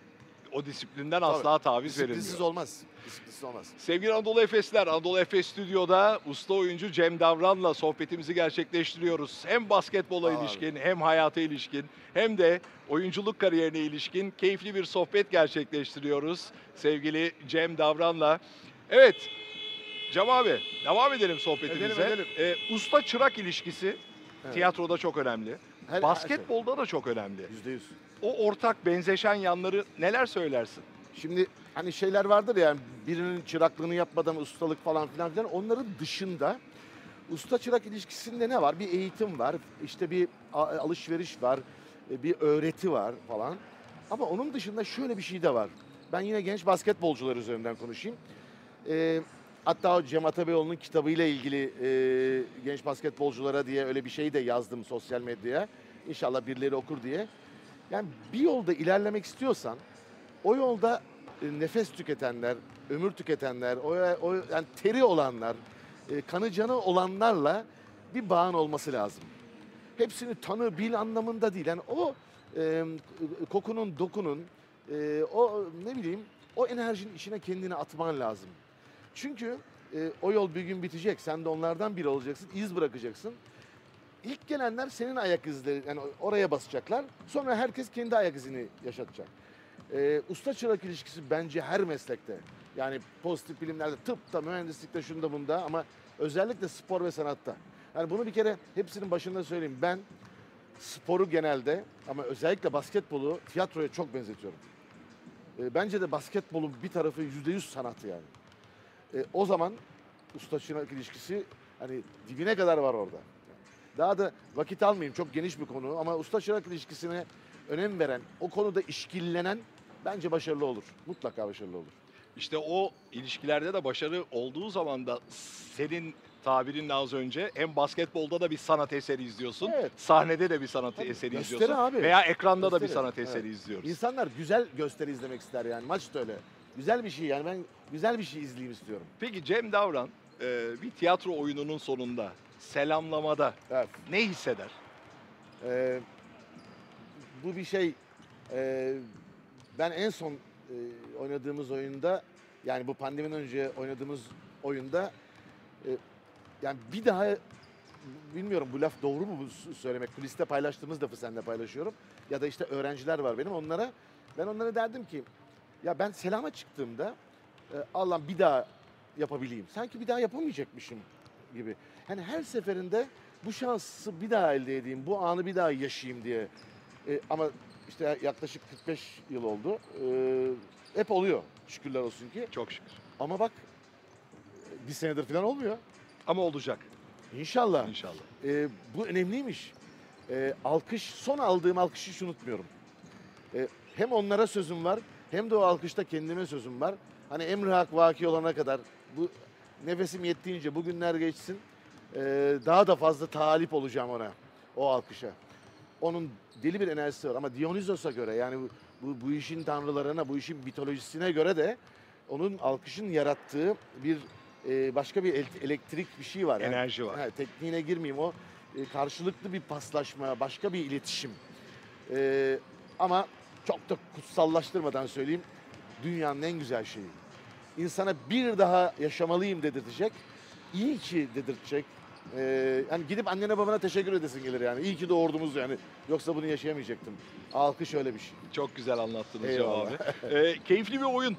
O disiplinden asla taviz
Disiplinsiz
verilmiyor.
olmaz. Disiplinsiz olmaz.
Sevgili Anadolu Efesler, Anadolu Efes Stüdyo'da usta oyuncu Cem Davran'la sohbetimizi gerçekleştiriyoruz. Hem basketbola
Abi.
ilişkin, hem hayata ilişkin, hem de oyunculuk kariyerine ilişkin keyifli bir sohbet gerçekleştiriyoruz sevgili Cem Davran'la. Evet, Cem abi devam edelim sohbetimize.
Edelim, edelim.
Ee, usta çırak ilişkisi
Evet.
tiyatroda çok önemli.
Her-
Basketbolda da çok önemli.
Yüzde yüz.
O ortak benzeşen yanları neler söylersin?
Şimdi hani şeyler vardır ya birinin çıraklığını yapmadan ustalık falan filan filan onların dışında usta çırak ilişkisinde ne var? Bir eğitim var, işte bir a- alışveriş var, e, bir öğreti var falan. Ama onun dışında şöyle bir şey de var. Ben yine genç basketbolcular üzerinden konuşayım. E, hatta Cem Atabeyoğlu'nun kitabıyla ilgili e, genç basketbolculara diye öyle bir şey de yazdım sosyal medyaya. İnşallah birileri okur diye. Yani bir yolda ilerlemek istiyorsan o yolda e, nefes tüketenler, ömür tüketenler, o, o yani teri olanlar, e, kanı canı olanlarla bir bağın olması lazım. Hepsini tanı, bil anlamında değil. Yani o e, kokunun, dokunun, e, o ne bileyim, o enerjinin içine kendini atman lazım. Çünkü e, o yol bir gün bitecek. Sen de onlardan biri olacaksın, iz bırakacaksın. İlk gelenler senin ayak izleri, yani oraya basacaklar. Sonra herkes kendi ayak izini yaşatacak. Ee, usta çırak ilişkisi bence her meslekte. Yani pozitif bilimlerde, tıpta, mühendislikte, şunda bunda ama özellikle spor ve sanatta. Yani bunu bir kere hepsinin başında söyleyeyim. Ben sporu genelde ama özellikle basketbolu tiyatroya çok benzetiyorum. Ee, bence de basketbolun bir tarafı yüzde yüz sanatı yani. Ee, o zaman usta çırak ilişkisi hani dibine kadar var orada. Daha da vakit almayayım çok geniş bir konu ama usta çırak ilişkisine önem veren, o konuda işkillenen bence başarılı olur. Mutlaka başarılı olur.
İşte o ilişkilerde de başarı olduğu zaman da senin tabirinle az önce hem basketbolda da bir sanat eseri izliyorsun.
Evet.
Sahnede de bir sanat
Tabii,
eseri
gösteri
izliyorsun.
abi.
Veya ekranda da bir
Gösteri,
sanat eseri
evet.
izliyoruz.
İnsanlar güzel gösteri izlemek ister yani. Maç da öyle. Güzel bir şey yani ben güzel bir şey izleyeyim istiyorum.
Peki Cem Davran e, bir tiyatro oyununun sonunda selamlamada
Evet.
ne hisseder?
Ee, bu bir şey. Ee, ben en son e, oynadığımız oyunda yani bu pandemiden önce oynadığımız oyunda e, yani bir daha bilmiyorum bu laf doğru mu bu s- söylemek? Kuliste paylaştığımız lafı seninle paylaşıyorum. Ya da işte öğrenciler var benim onlara. Ben onlara derdim ki ya ben selama çıktığımda Allah'ım bir daha yapabileyim. Sanki bir daha yapamayacakmışım gibi. Yani her seferinde bu şansı bir daha elde edeyim, bu anı bir daha yaşayayım diye. E, ama işte yaklaşık 45 yıl oldu. E, hep oluyor şükürler olsun ki.
Çok şükür.
Ama bak bir senedir falan olmuyor.
Ama olacak
İnşallah.
inşallah.
E, bu önemliymiş. E, alkış, son aldığım alkışı hiç unutmuyorum. E, hem onlara sözüm var, hem de o alkışta kendime sözüm var. Hani emri hak vaki olana kadar bu nefesim yettiğince bu günler geçsin. e, daha da fazla talip olacağım ona, o alkışa. Onun deli bir enerjisi var ama Dionysos'a göre yani bu, bu, bu işin tanrılarına, bu işin mitolojisine göre de onun alkışın yarattığı bir e, başka bir el- elektrik bir şey var. Yani
Enerji var.
Ha, tekniğine girmeyeyim o e, karşılıklı bir paslaşma, başka bir iletişim. E, ama çok da kutsallaştırmadan söyleyeyim, dünyanın en güzel şeyi. İnsana bir daha yaşamalıyım dedirtecek, iyi ki dedirtecek. E, yani gidip annene babana teşekkür edesin gelir yani. İyi ki doğurdunuz yani. Yoksa bunu yaşayamayacaktım. Alkış öyle bir şey.
Çok güzel anlattınız
Eyvallah.
abi. E, keyifli bir oyun.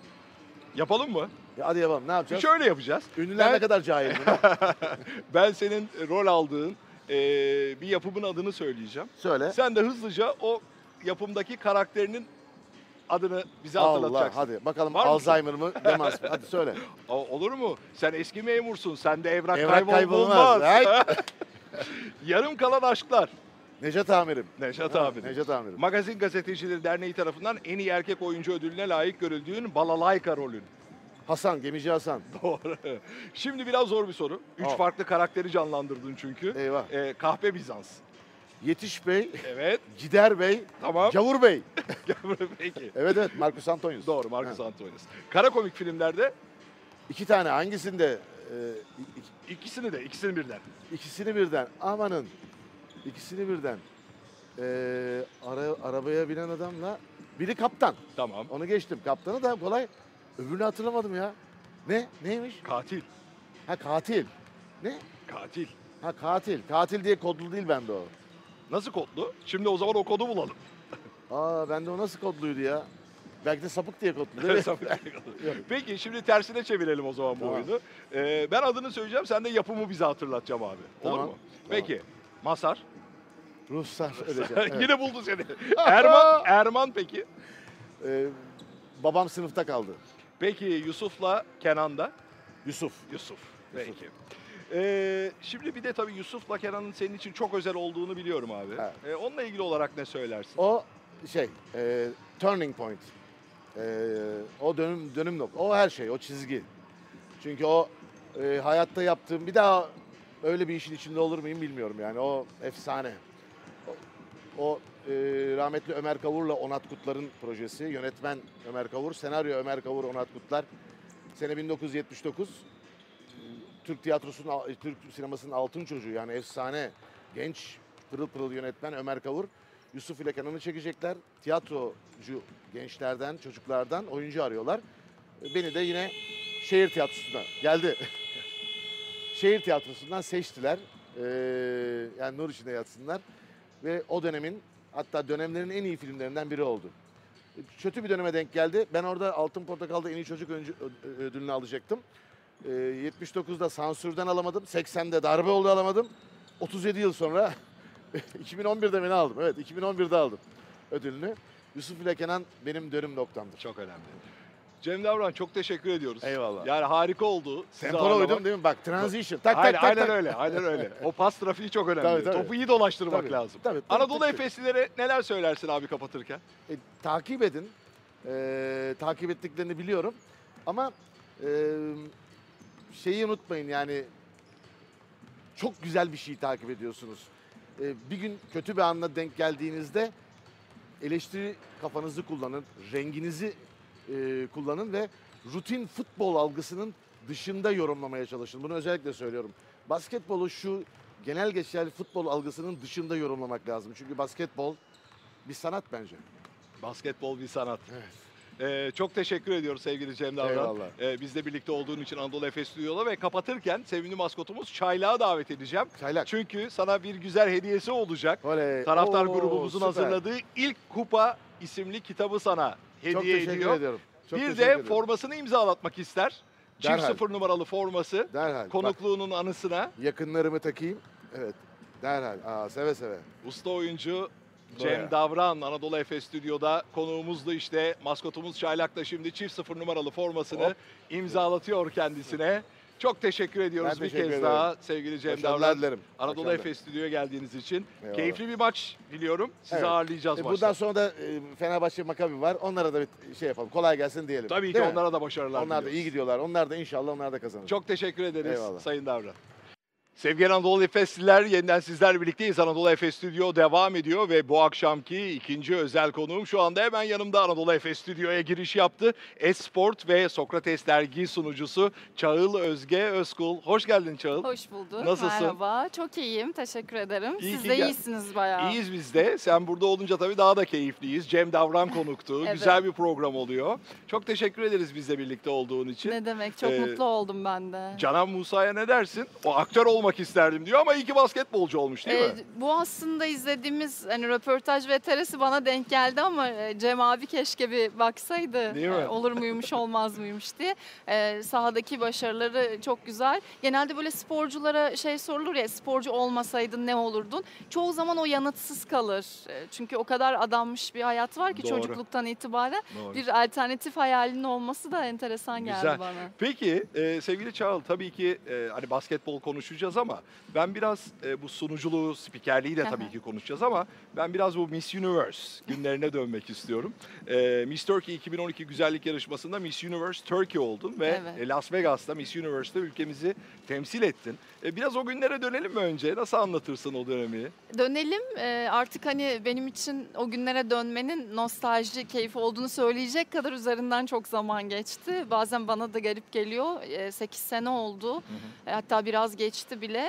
Yapalım mı?
Ya hadi yapalım ne yapacağız?
Şöyle yapacağız.
Ünlüler
Ben-
ne kadar cahil?
Ben senin rol aldığın e, bir yapımın adını söyleyeceğim.
Söyle.
Sen de hızlıca o yapımdaki karakterinin adını bize
Allah
hatırlatacaksın.
hadi bakalım
Var mısın?
Alzheimer mı demans mı? Hadi söyle.
O- olur mu? Sen eski memursun. Sende evrak,
Evrak
kaybolmaz.
kaybolmaz. Right?
Yarım kalan aşklar.
Necat amirim.
Neşat
Ha,
abi.
Necat amirim.
Magazin Gazetecileri Derneği tarafından en iyi erkek oyuncu ödülüne layık görüldüğün Balalayka rolün.
Hasan, gemici Hasan.
Doğru. Şimdi biraz zor bir soru. Üç
Al.
farklı karakteri canlandırdın çünkü.
Eyvah.
Ee, kahpe Bizans.
Yetiş Bey,
Evet.
Gider Bey,
Tamam.
Gavur Bey.
Peki.
Evet evet Marcus Antonius.
Doğru Marcus. Antonius. Kara komik filmlerde
İki tane hangisinde? Ee, ik-
ikisini de, ikisini birden.
ikisini birden. Amanın. İkisini birden. Ee, ara, arabaya binen adamla biri kaptan.
Tamam.
Onu geçtim. Kaptanı da kolay. Öbürünü hatırlamadım ya. Ne? Neymiş?
Katil.
Ha katil. Ne?
Katil.
Ha katil. Katil diye kodlu değil bende o.
Nasıl kodlu? Şimdi o zaman o kodu bulalım.
Aa bende o nasıl kodluydu ya? Belki de sapık diye kodlu değil mi?
Peki şimdi tersine çevirelim o zaman bu
Tamam.
oyunu. Ee, ben adını söyleyeceğim, sen de yapımı bize hatırlatacağım abi. Olur
Tamam.
mu? Peki. Masar.
Ruhsar öleceğim. Evet.
Yine buldu seni. Erman, Erman peki.
Ee, babam sınıfta kaldı.
Peki Yusuf'la Kenan'da.
Yusuf.
Yusuf. Peki. Ee, şimdi bir de tabii Yusuf'la Kenan'ın senin için çok özel olduğunu biliyorum abi.
Evet.
Ee, onunla ilgili olarak ne söylersin?
O şey, e, turning point. E, o dönüm dönüm nokta. O her şey, o çizgi. Çünkü o e, hayatta yaptığım bir daha öyle bir işin içinde olur muyum bilmiyorum yani. O efsane. O, o, e, rahmetli Ömer Kavur'la Onat Kutlar'ın projesi. Yönetmen Ömer Kavur, senaryo Ömer Kavur, Onat Kutlar. Sene 1979. Türk tiyatrosunun, Türk sinemasının altın çocuğu yani efsane genç pırıl pırıl yönetmen Ömer Kavur. Yusuf ile Kenan'ı çekecekler. Tiyatrocu gençlerden, çocuklardan oyuncu arıyorlar. Beni de yine şehir tiyatrosuna geldi. şehir tiyatrosundan seçtiler. Ee, yani nur içinde yatsınlar. Ve o dönemin hatta dönemlerin en iyi filmlerinden biri oldu. Kötü bir döneme denk geldi. Ben orada Altın Portakal'da en iyi çocuk ödülünü alacaktım. Ee, 79'da sansürden alamadım. 80'de darbe oldu alamadım. 37 yıl sonra 2011'de beni aldım. Evet 2011'de aldım ödülünü. Yusuf ile Kenan benim dönüm noktamdır.
Çok önemli. Cem Davran çok teşekkür ediyoruz.
Eyvallah.
Yani harika oldu.
Tempora uydum değil mi? Bak transition. Tak
aynen,
tak tak.
aynen
tak.
öyle, aynen öyle. O pas trafiği çok önemli.
Tabii, tabii.
Topu iyi dolaştırmak
Tabii,
lazım.
tabii, tabii,
Anadolu. Efeslilere neler söylersin abi kapatırken?
E, takip edin. E, takip ettiklerini biliyorum.
Ama e, şeyi unutmayın yani çok güzel bir şey takip ediyorsunuz. E, bir gün kötü bir anla denk geldiğinizde eleştiri kafanızı kullanın, renginizi e, kullanın ve rutin futbol algısının dışında yorumlamaya çalışın. Bunu özellikle söylüyorum. Basketbolu şu genel geçer futbol algısının dışında yorumlamak lazım. Çünkü basketbol bir sanat bence.
Basketbol bir sanat.
Evet.
Ee, çok teşekkür ediyoruz sevgili Cem Davran.
Eyvallah.
Ee, bizle birlikte olduğun için Anadolu Efes Stüdyo'da ve kapatırken sevimli maskotumuz Çaylak'ı davet edeceğim.
Çaylak.
Çünkü sana bir güzel hediyesi olacak.
Oley.
Taraftar
Oo,
grubumuzun
süper.
hazırladığı ilk kupa isimli kitabı sana hediye
Çok teşekkür
ediyor.
ediyorum. Çok
bir de
ediyorum.
formasını imzalatmak ister. Çift
Derhal.
sıfır numaralı forması.
Derhal. Bak,
Konukluğunun anısına
yakınlarımı takayım. Evet. Derhal. Aa, seve seve.
usta oyuncu Cem Davran Anadolu Efes Stüdyo'da konuğumuzdu işte maskotumuz Çaylak da şimdi çift sıfır numaralı formasını
Hop.
imzalatıyor kendisine. Çok teşekkür ediyoruz
Ben
bir
teşekkür
kez
ederim.
daha sevgili Cem
Başarılar
Davran.
dilerim.
Anadolu
Başarılar.
Efes Stüdyo'ya geldiğiniz için.
Eyvallah.
Keyifli bir maç diliyorum. Sizi
Evet.
ağırlayacağız
E,
maçta.
bundan sonra da e, Fenerbahçe Makabi var. Onlara da bir şey yapalım. Kolay gelsin diyelim.
Tabii ki
Değil mi?
onlara da başarılar
Onlar da
diliyoruz.
iyi gidiyorlar. Onlar da inşallah onlar da kazanır.
Çok teşekkür ederiz
Eyvallah.
Sayın Davran. Sevgili Anadolu Efesliler yeniden sizler birlikteyiz. Anadolu Efes Stüdyo devam ediyor ve bu akşamki ikinci özel konuğum şu anda hemen yanımda Anadolu Efes Stüdyo'ya giriş yaptı. Esport ve Sokrates dergi sunucusu Çağıl Özge Özkul. Hoş geldin Çağıl.
Hoş bulduk.
Nasılsın?
Merhaba. Çok iyiyim. Teşekkür ederim.
İyi
Siz de
gel-
iyisiniz bayağı.
İyiyiz biz de. Sen burada olunca tabii daha da keyifliyiz. Cem Davran konuktu.
Evet.
Güzel bir program oluyor. Çok teşekkür ederiz bizle birlikte olduğun için.
Ne demek? Çok
Ee,
mutlu oldum ben de.
Canan Musa'ya ne dersin? O aktör olmak isterdim diyor ama iyi ki basketbolcu olmuş değil
Ee,
mi?
bu aslında izlediğimiz hani röportaj veterisi bana denk geldi ama e, Cem abi keşke bir baksaydı.
Değil mi?
e, Olur muymuş olmaz mıymış diye. Ee, sahadaki başarıları çok güzel. Genelde böyle sporculara şey sorulur ya sporcu olmasaydın ne olurdun? Çoğu zaman o yanıtsız kalır. E, Çünkü o kadar adanmış bir hayat var ki
Doğru.
çocukluktan itibaren.
Doğru.
Bir alternatif hayalinin olması da enteresan geldi
Güzel.
bana.
Peki e, sevgili Çağıl tabii ki e, hani basketbol konuşacağız ama ben biraz e, bu sunuculuğu, spikerliği de tabii ki konuşacağız ama ben biraz bu Miss Universe günlerine dönmek istiyorum. E, Miss Turkey 2012 güzellik yarışmasında Miss Universe Turkey oldun ve
Evet.
e, Las Vegas'ta Miss Universe'te ülkemizi temsil ettin. E, biraz o günlere dönelim mi önce? Nasıl anlatırsın o dönemi?
Dönelim Ee, artık hani benim için o günlere dönmenin nostalji keyfi olduğunu söyleyecek kadar üzerinden çok zaman geçti. Bazen bana da garip geliyor. 8 sene oldu. E, Hatta biraz geçti bile.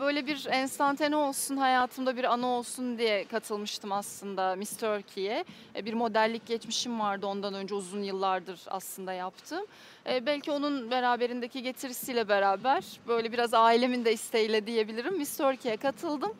Böyle bir enstantane olsun, hayatımda bir anı olsun diye katılmıştım aslında Miss Turkey'ye. E, Bir modellik geçmişim vardı ondan önce uzun yıllardır aslında yaptım. E, Belki onun beraberindeki getirisiyle beraber böyle biraz ailemin de isteğiyle diyebilirim Miss Turkey'ye katıldım.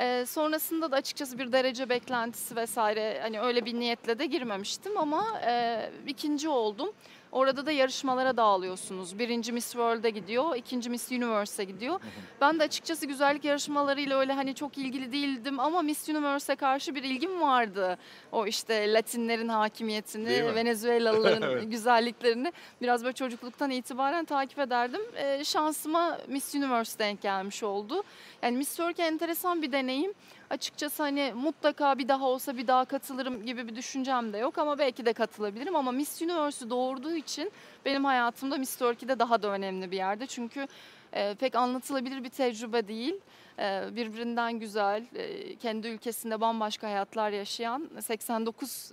Ee, sonrasında da açıkçası bir derece beklentisi vesaire hani öyle bir niyetle de girmemiştim ama e, ikinci oldum. Orada da yarışmalara dağılıyorsunuz. Birinci Miss World'e gidiyor, ikinci Miss Universe'e gidiyor. Ben de açıkçası güzellik yarışmalarıyla öyle hani çok ilgili değildim ama Miss Universe'e karşı bir ilgim vardı. O işte Latinlerin hakimiyetini, Venezuelalıların
Evet.
güzelliklerini biraz böyle çocukluktan itibaren takip ederdim. Ee, şansıma Miss Universe denk gelmiş oldu. Yani Miss Turkey enteresan bir deneyim. Açıkçası hani mutlaka bir daha olsa bir daha katılırım gibi bir düşüncem de yok ama belki de katılabilirim. Ama Miss Universe'ü doğurduğu için benim hayatımda Miss Turkey'de daha da önemli bir yerde. Çünkü e, pek anlatılabilir bir tecrübe değil. E, birbirinden güzel, e, kendi ülkesinde bambaşka hayatlar yaşayan 89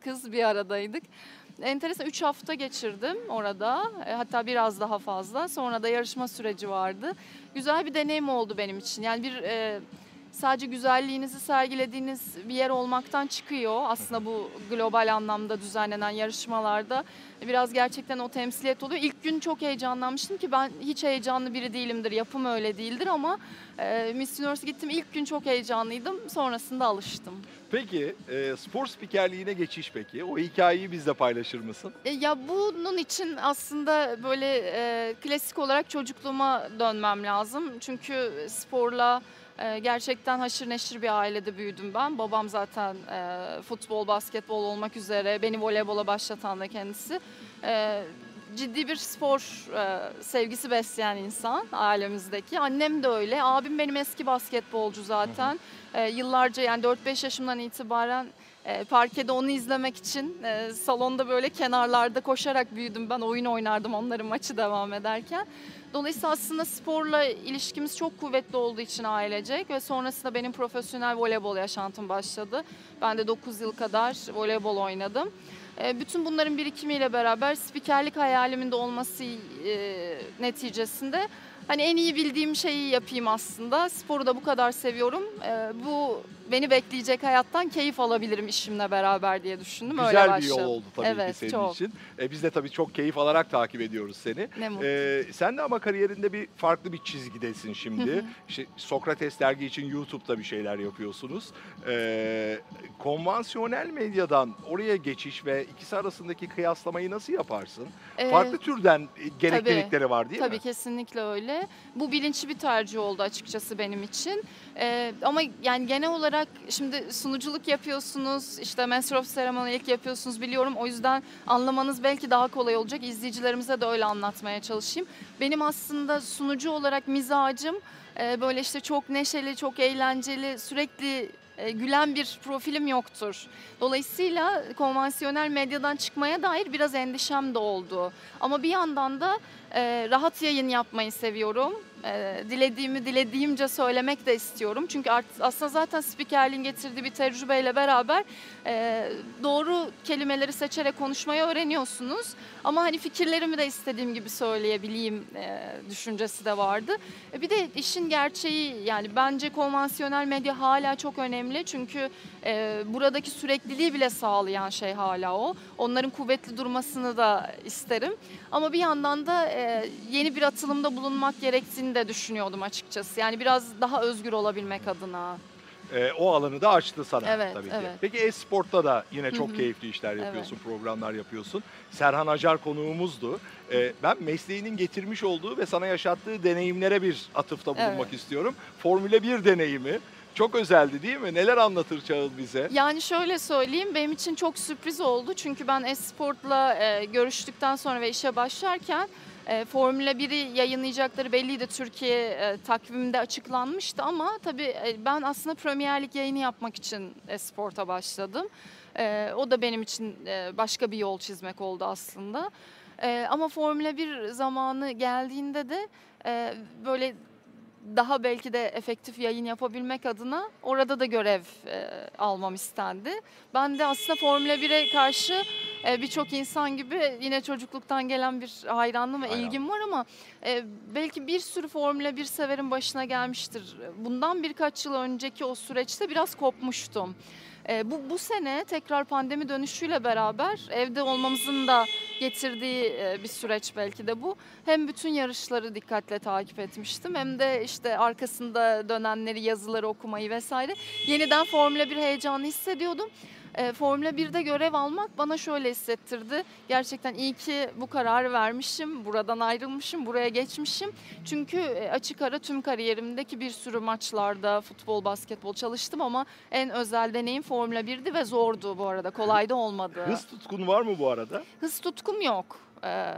kız bir aradaydık. Enteresan 3 hafta geçirdim orada. Hatta biraz daha fazla. Sonra da yarışma süreci vardı. Güzel bir deneyim oldu benim için. Yani bir e, sadece güzelliğinizi sergilediğiniz bir yer olmaktan çıkıyor. Aslında bu global anlamda düzenlenen yarışmalarda biraz gerçekten o temsiliyet oluyor. İlk gün çok heyecanlanmıştım ki ben hiç heyecanlı biri değilimdir. Yapım öyle değildir ama e, Miss Universe gittim ilk gün çok heyecanlıydım. Sonrasında alıştım.
Peki e, spor spikerliğine geçiş peki? O hikayeyi bizle paylaşır mısın?
E, Ya bunun için aslında böyle e, klasik olarak çocukluğuma dönmem lazım. Çünkü sporla e, gerçekten haşır neşir bir ailede büyüdüm ben. Babam zaten e, futbol, basketbol olmak üzere beni voleybola başlatan da kendisi. E, ciddi bir spor e, sevgisi besleyen insan ailemizdeki. Annem de öyle. Abim benim eski basketbolcu zaten. E, yıllarca yani 4-5 yaşımdan itibaren e, parkede onu izlemek için e, salonda böyle kenarlarda koşarak büyüdüm. Ben oyun oynardım onların maçı devam ederken. Dolayısıyla aslında sporla ilişkimiz çok kuvvetli olduğu için ailecek ve sonrasında benim profesyonel voleybol yaşantım başladı. Ben de 9 yıl kadar voleybol oynadım. E, bütün bunların birikimiyle beraber spikerlik hayalimin de olması e, neticesinde hani en iyi bildiğim şeyi yapayım aslında. Sporu da bu kadar seviyorum. E, bu beni bekleyecek hayattan keyif alabilirim işimle beraber diye düşündüm. Öyle
Güzel bir
başladım.
yol oldu tabii
Evet,
ki senin
çok.
için. E, biz de tabii çok keyif alarak takip ediyoruz seni.
Ne mutlu.
Ee, sen de ama kariyerinde bir farklı bir çizgidesin şimdi. İşte Sokrates dergi için YouTube'da bir şeyler yapıyorsunuz. Ee, konvansiyonel medyadan oraya geçiş ve ikisi arasındaki kıyaslamayı nasıl yaparsın?
Ee,
farklı türden e, gereklilikleri var değil
Tabii
mi?
kesinlikle öyle. Bu bilinçli bir tercih oldu açıkçası benim için. Ee, ama yani genel olarak şimdi sunuculuk yapıyorsunuz, işte Master of Ceremony'lik yapıyorsunuz biliyorum. O yüzden anlamanız belki daha kolay olacak. İzleyicilerimize de öyle anlatmaya çalışayım. Benim aslında sunucu olarak mizacım e, böyle işte çok neşeli, çok eğlenceli, sürekli e, gülen bir profilim yoktur. Dolayısıyla konvansiyonel medyadan çıkmaya dair biraz endişem de oldu. Ama bir yandan da e, rahat yayın yapmayı seviyorum. E, dilediğimi dilediğimce söylemek de istiyorum. Çünkü art- aslında zaten spikerliğin getirdiği bir tecrübeyle beraber e, doğru kelimeleri seçerek konuşmayı öğreniyorsunuz. Ama hani fikirlerimi de istediğim gibi söyleyebileyim e, düşüncesi de vardı. E, bir de işin gerçeği yani bence konvansiyonel medya hala çok önemli. Çünkü e, buradaki sürekliliği bile sağlayan şey hala o. Onların kuvvetli durmasını da isterim. Ama bir yandan da e, yeni bir atılımda bulunmak gerektiğini de düşünüyordum açıkçası. Yani biraz daha özgür olabilmek adına.
Ee, o alanı da açtı sana
Evet,
tabii ki.
evet.
Peki e-sportta da yine çok
Hı hı.
keyifli işler yapıyorsun, programlar yapıyorsun. Serhan Acar konuğumuzdu. Ee, ben mesleğinin getirmiş olduğu ve sana yaşattığı deneyimlere bir atıfta bulunmak
Evet.
istiyorum. Formüle 1 deneyimi çok özeldi değil mi? Neler anlatır Çağıl bize?
Yani şöyle söyleyeyim benim için çok sürpriz oldu. Çünkü ben Esport'la e, görüştükten sonra ve işe başlarken e, Formula 1'i yayınlayacakları belliydi. Türkiye e, takviminde açıklanmıştı ama tabii e, ben aslında Premier Lig yayını yapmak için Esport'a başladım. E, o da benim için e, başka bir yol çizmek oldu aslında. E, ama Formula 1 zamanı geldiğinde de e, böyle daha belki de efektif yayın yapabilmek adına orada da görev e, almam istendi. Ben de aslında Formula 1'e karşı e, birçok insan gibi yine çocukluktan gelen bir hayranlığım ve
Hayran.
ilgim var ama e, belki bir sürü Formula 1 severin başına gelmiştir. Bundan birkaç yıl önceki o süreçte biraz kopmuştum. E, bu, bu sene tekrar pandemi dönüşüyle beraber evde olmamızın da getirdiği e, bir süreç belki de bu. Hem bütün yarışları dikkatle takip etmiştim hem de işte arkasında dönenleri, yazıları okumayı vesaire. Yeniden Formula 1 heyecanı hissediyordum. E, Formula 1'de görev almak bana şöyle hissettirdi. Gerçekten iyi ki bu kararı vermişim, buradan ayrılmışım, buraya geçmişim. Çünkü e, açık ara tüm kariyerimdeki bir sürü maçlarda futbol, basketbol çalıştım ama en özel deneyim Formula 1'di ve zordu bu arada. Kolay da olmadı.
Hız tutkun var mı bu arada?
Hız tutkum yok. Ee,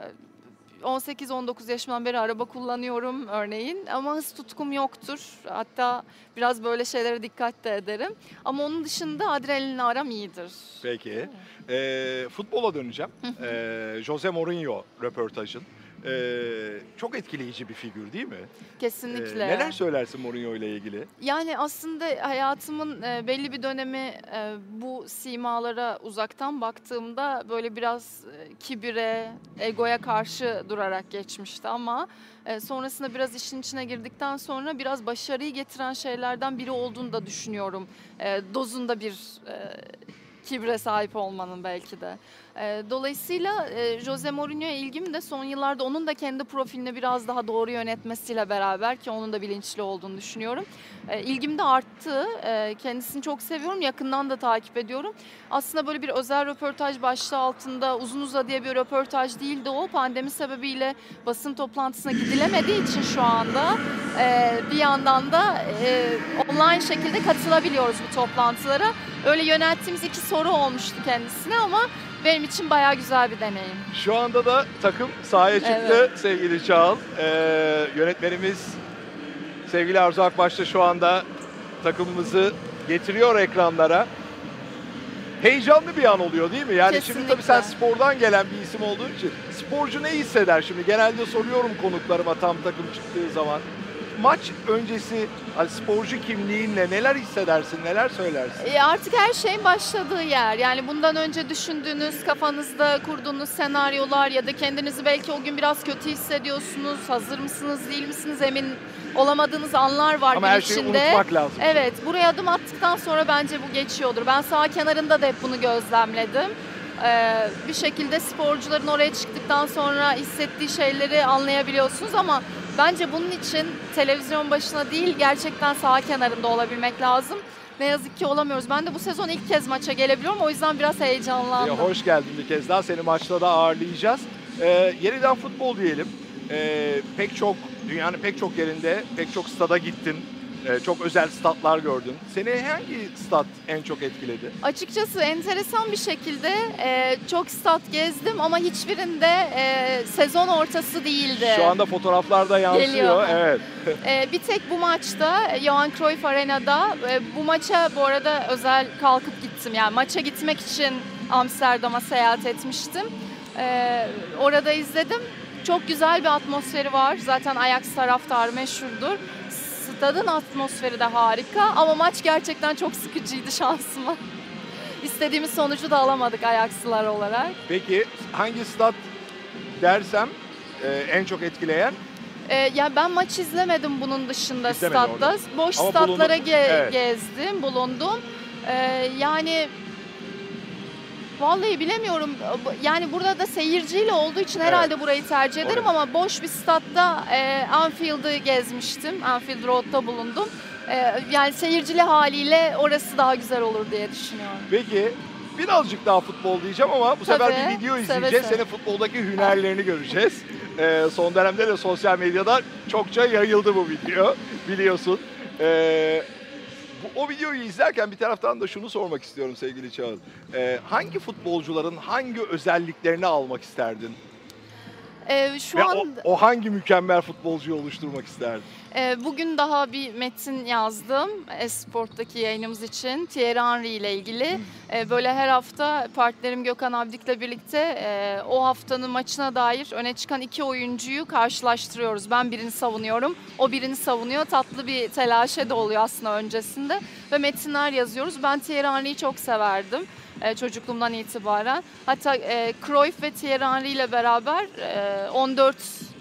18-19 yaşımdan beri araba kullanıyorum örneğin ama hız tutkum yoktur. Hatta biraz böyle şeylere dikkat de ederim. Ama onun dışında adrenalinle aram iyidir.
Peki. Ee, futbola döneceğim. Ee, Jose Mourinho röportajın. Ee, çok etkileyici bir figür değil mi? Ee,
Kesinlikle.
neler söylersin Mourinho ile ilgili?
Yani aslında hayatımın e, belli bir dönemi e, bu simalara uzaktan baktığımda böyle biraz e, kibire, egoya karşı durarak geçmişti ama e, sonrasında biraz işin içine girdikten sonra biraz başarıyı getiren şeylerden biri olduğunu da düşünüyorum. E, Dozunda bir e, kibre sahip olmanın belki de. E, Dolayısıyla e, Jose Mourinho'ya ilgim de son yıllarda onun da kendi profilini biraz daha doğru yönetmesiyle beraber ki onun da bilinçli olduğunu düşünüyorum. E, de arttı. E, kendisini çok seviyorum. Yakından da takip ediyorum. Aslında böyle bir özel röportaj başlığı altında uzun uzadıya bir röportaj değildi o. Pandemi sebebiyle basın toplantısına gidilemediği için şu anda e, bir yandan da e, online şekilde katılabiliyoruz bu toplantılara. Öyle yönelttiğimiz iki soru olmuştu kendisine ama benim için bayağı güzel bir deneyim.
Şu anda da takım sahaya çıktı
Evet.
sevgili Çağıl. Ee, yönetmenimiz sevgili Arzu Akbaş da şu anda takımımızı getiriyor ekranlara. Heyecanlı bir an oluyor değil mi? Yani şimdi tabii sen
Kesinlikle.
spordan gelen bir isim olduğun için sporcu ne hisseder şimdi? Genelde soruyorum konuklarıma tam takım çıktığı zaman. Maç öncesi hani sporcu kimliğinle neler hissedersin, neler söylersin?
E, artık her şeyin başladığı yer. Yani bundan önce düşündüğünüz, kafanızda kurduğunuz senaryolar ya da kendinizi belki o gün biraz kötü hissediyorsunuz. Hazır mısınız, değil misiniz emin olamadığınız anlar var
Ama her şeyi
içinde.
unutmak lazım.
Evet, buraya adım attıktan sonra bence bu geçiyordur. Ben sağ kenarında da hep bunu gözlemledim. Ee, bir şekilde sporcuların oraya çıktıktan sonra hissettiği şeyleri anlayabiliyorsunuz ama bence bunun için televizyon başına değil gerçekten sağ kenarında olabilmek lazım. Ne yazık ki olamıyoruz. Ben de bu sezon ilk kez maça gelebiliyorum. O yüzden biraz heyecanlandım.
Ya, hoş geldin bir kez daha. Seni maçta da ağırlayacağız. Ee, yeniden futbol diyelim. Ee, pek çok, dünyanın pek çok yerinde, pek çok stada gittin. Ee, çok özel statlar gördün. Seni hangi stat en çok etkiledi?
Açıkçası enteresan bir şekilde e, çok stat gezdim ama hiçbirinde e, sezon ortası değildi.
Şu anda fotoğraflarda yansıyor.
Geliyor.
Evet.
Ee, bir tek bu maçta e, Johan Cruyff Arena'da e, bu maça bu arada özel kalkıp gittim. Yani maça gitmek için Amsterdam'a seyahat etmiştim. Orada izledim. Çok güzel bir atmosferi var. Zaten Ajax taraftarı meşhurdur. Stadın atmosferi de harika ama maç gerçekten çok sıkıcıydı şansıma. İstediğimiz sonucu da alamadık Ajaxlılar olarak.
Peki hangi stat dersem e, en çok etkileyen?
Ee, ya ben maç izlemedim bunun dışında
İzlemedin
statta.
orada.
Boş
Ama
statlara
bulundun.
ge-
Evet.
gezdim, bulundum. Ee, yani vallahi bilemiyorum. Yani burada da seyirciyle olduğu için
Evet.
herhalde burayı tercih ederim
Orası.
ama boş bir statta e, Anfield'ı gezmiştim. Anfield Road'da bulundum. Ee, yani seyircili haliyle orası daha güzel olur diye düşünüyorum.
Peki birazcık daha futbol diyeceğim ama bu sefer
Tabii,
bir video izleyeceğiz.
seve.
Senin futboldaki hünerlerini göreceğiz. Ee, son dönemde de sosyal medyada çokça yayıldı bu video biliyorsun. Ee, bu, o videoyu izlerken bir taraftan da şunu sormak istiyorum sevgili Çağıl. Ee, hangi futbolcuların hangi özelliklerini almak isterdin?
Ee, şu
Ve
an
o, o hangi mükemmel futbolcuyu oluşturmak isterdin?
Ee, Bugün daha bir metin yazdım Esport'taki yayınımız için Thierry Henry ile ilgili. Ee, Böyle her hafta partnerim Gökhan Abdik'le birlikte e, o haftanın maçına dair öne çıkan iki oyuncuyu karşılaştırıyoruz. Ben birini savunuyorum, o birini savunuyor. Tatlı bir telaşe de oluyor aslında öncesinde ve metinler yazıyoruz. Ben Thierry Henry'yi çok severdim e, çocukluğumdan itibaren. Hatta e, Cruyff ve Thierry Henry ile beraber e, 14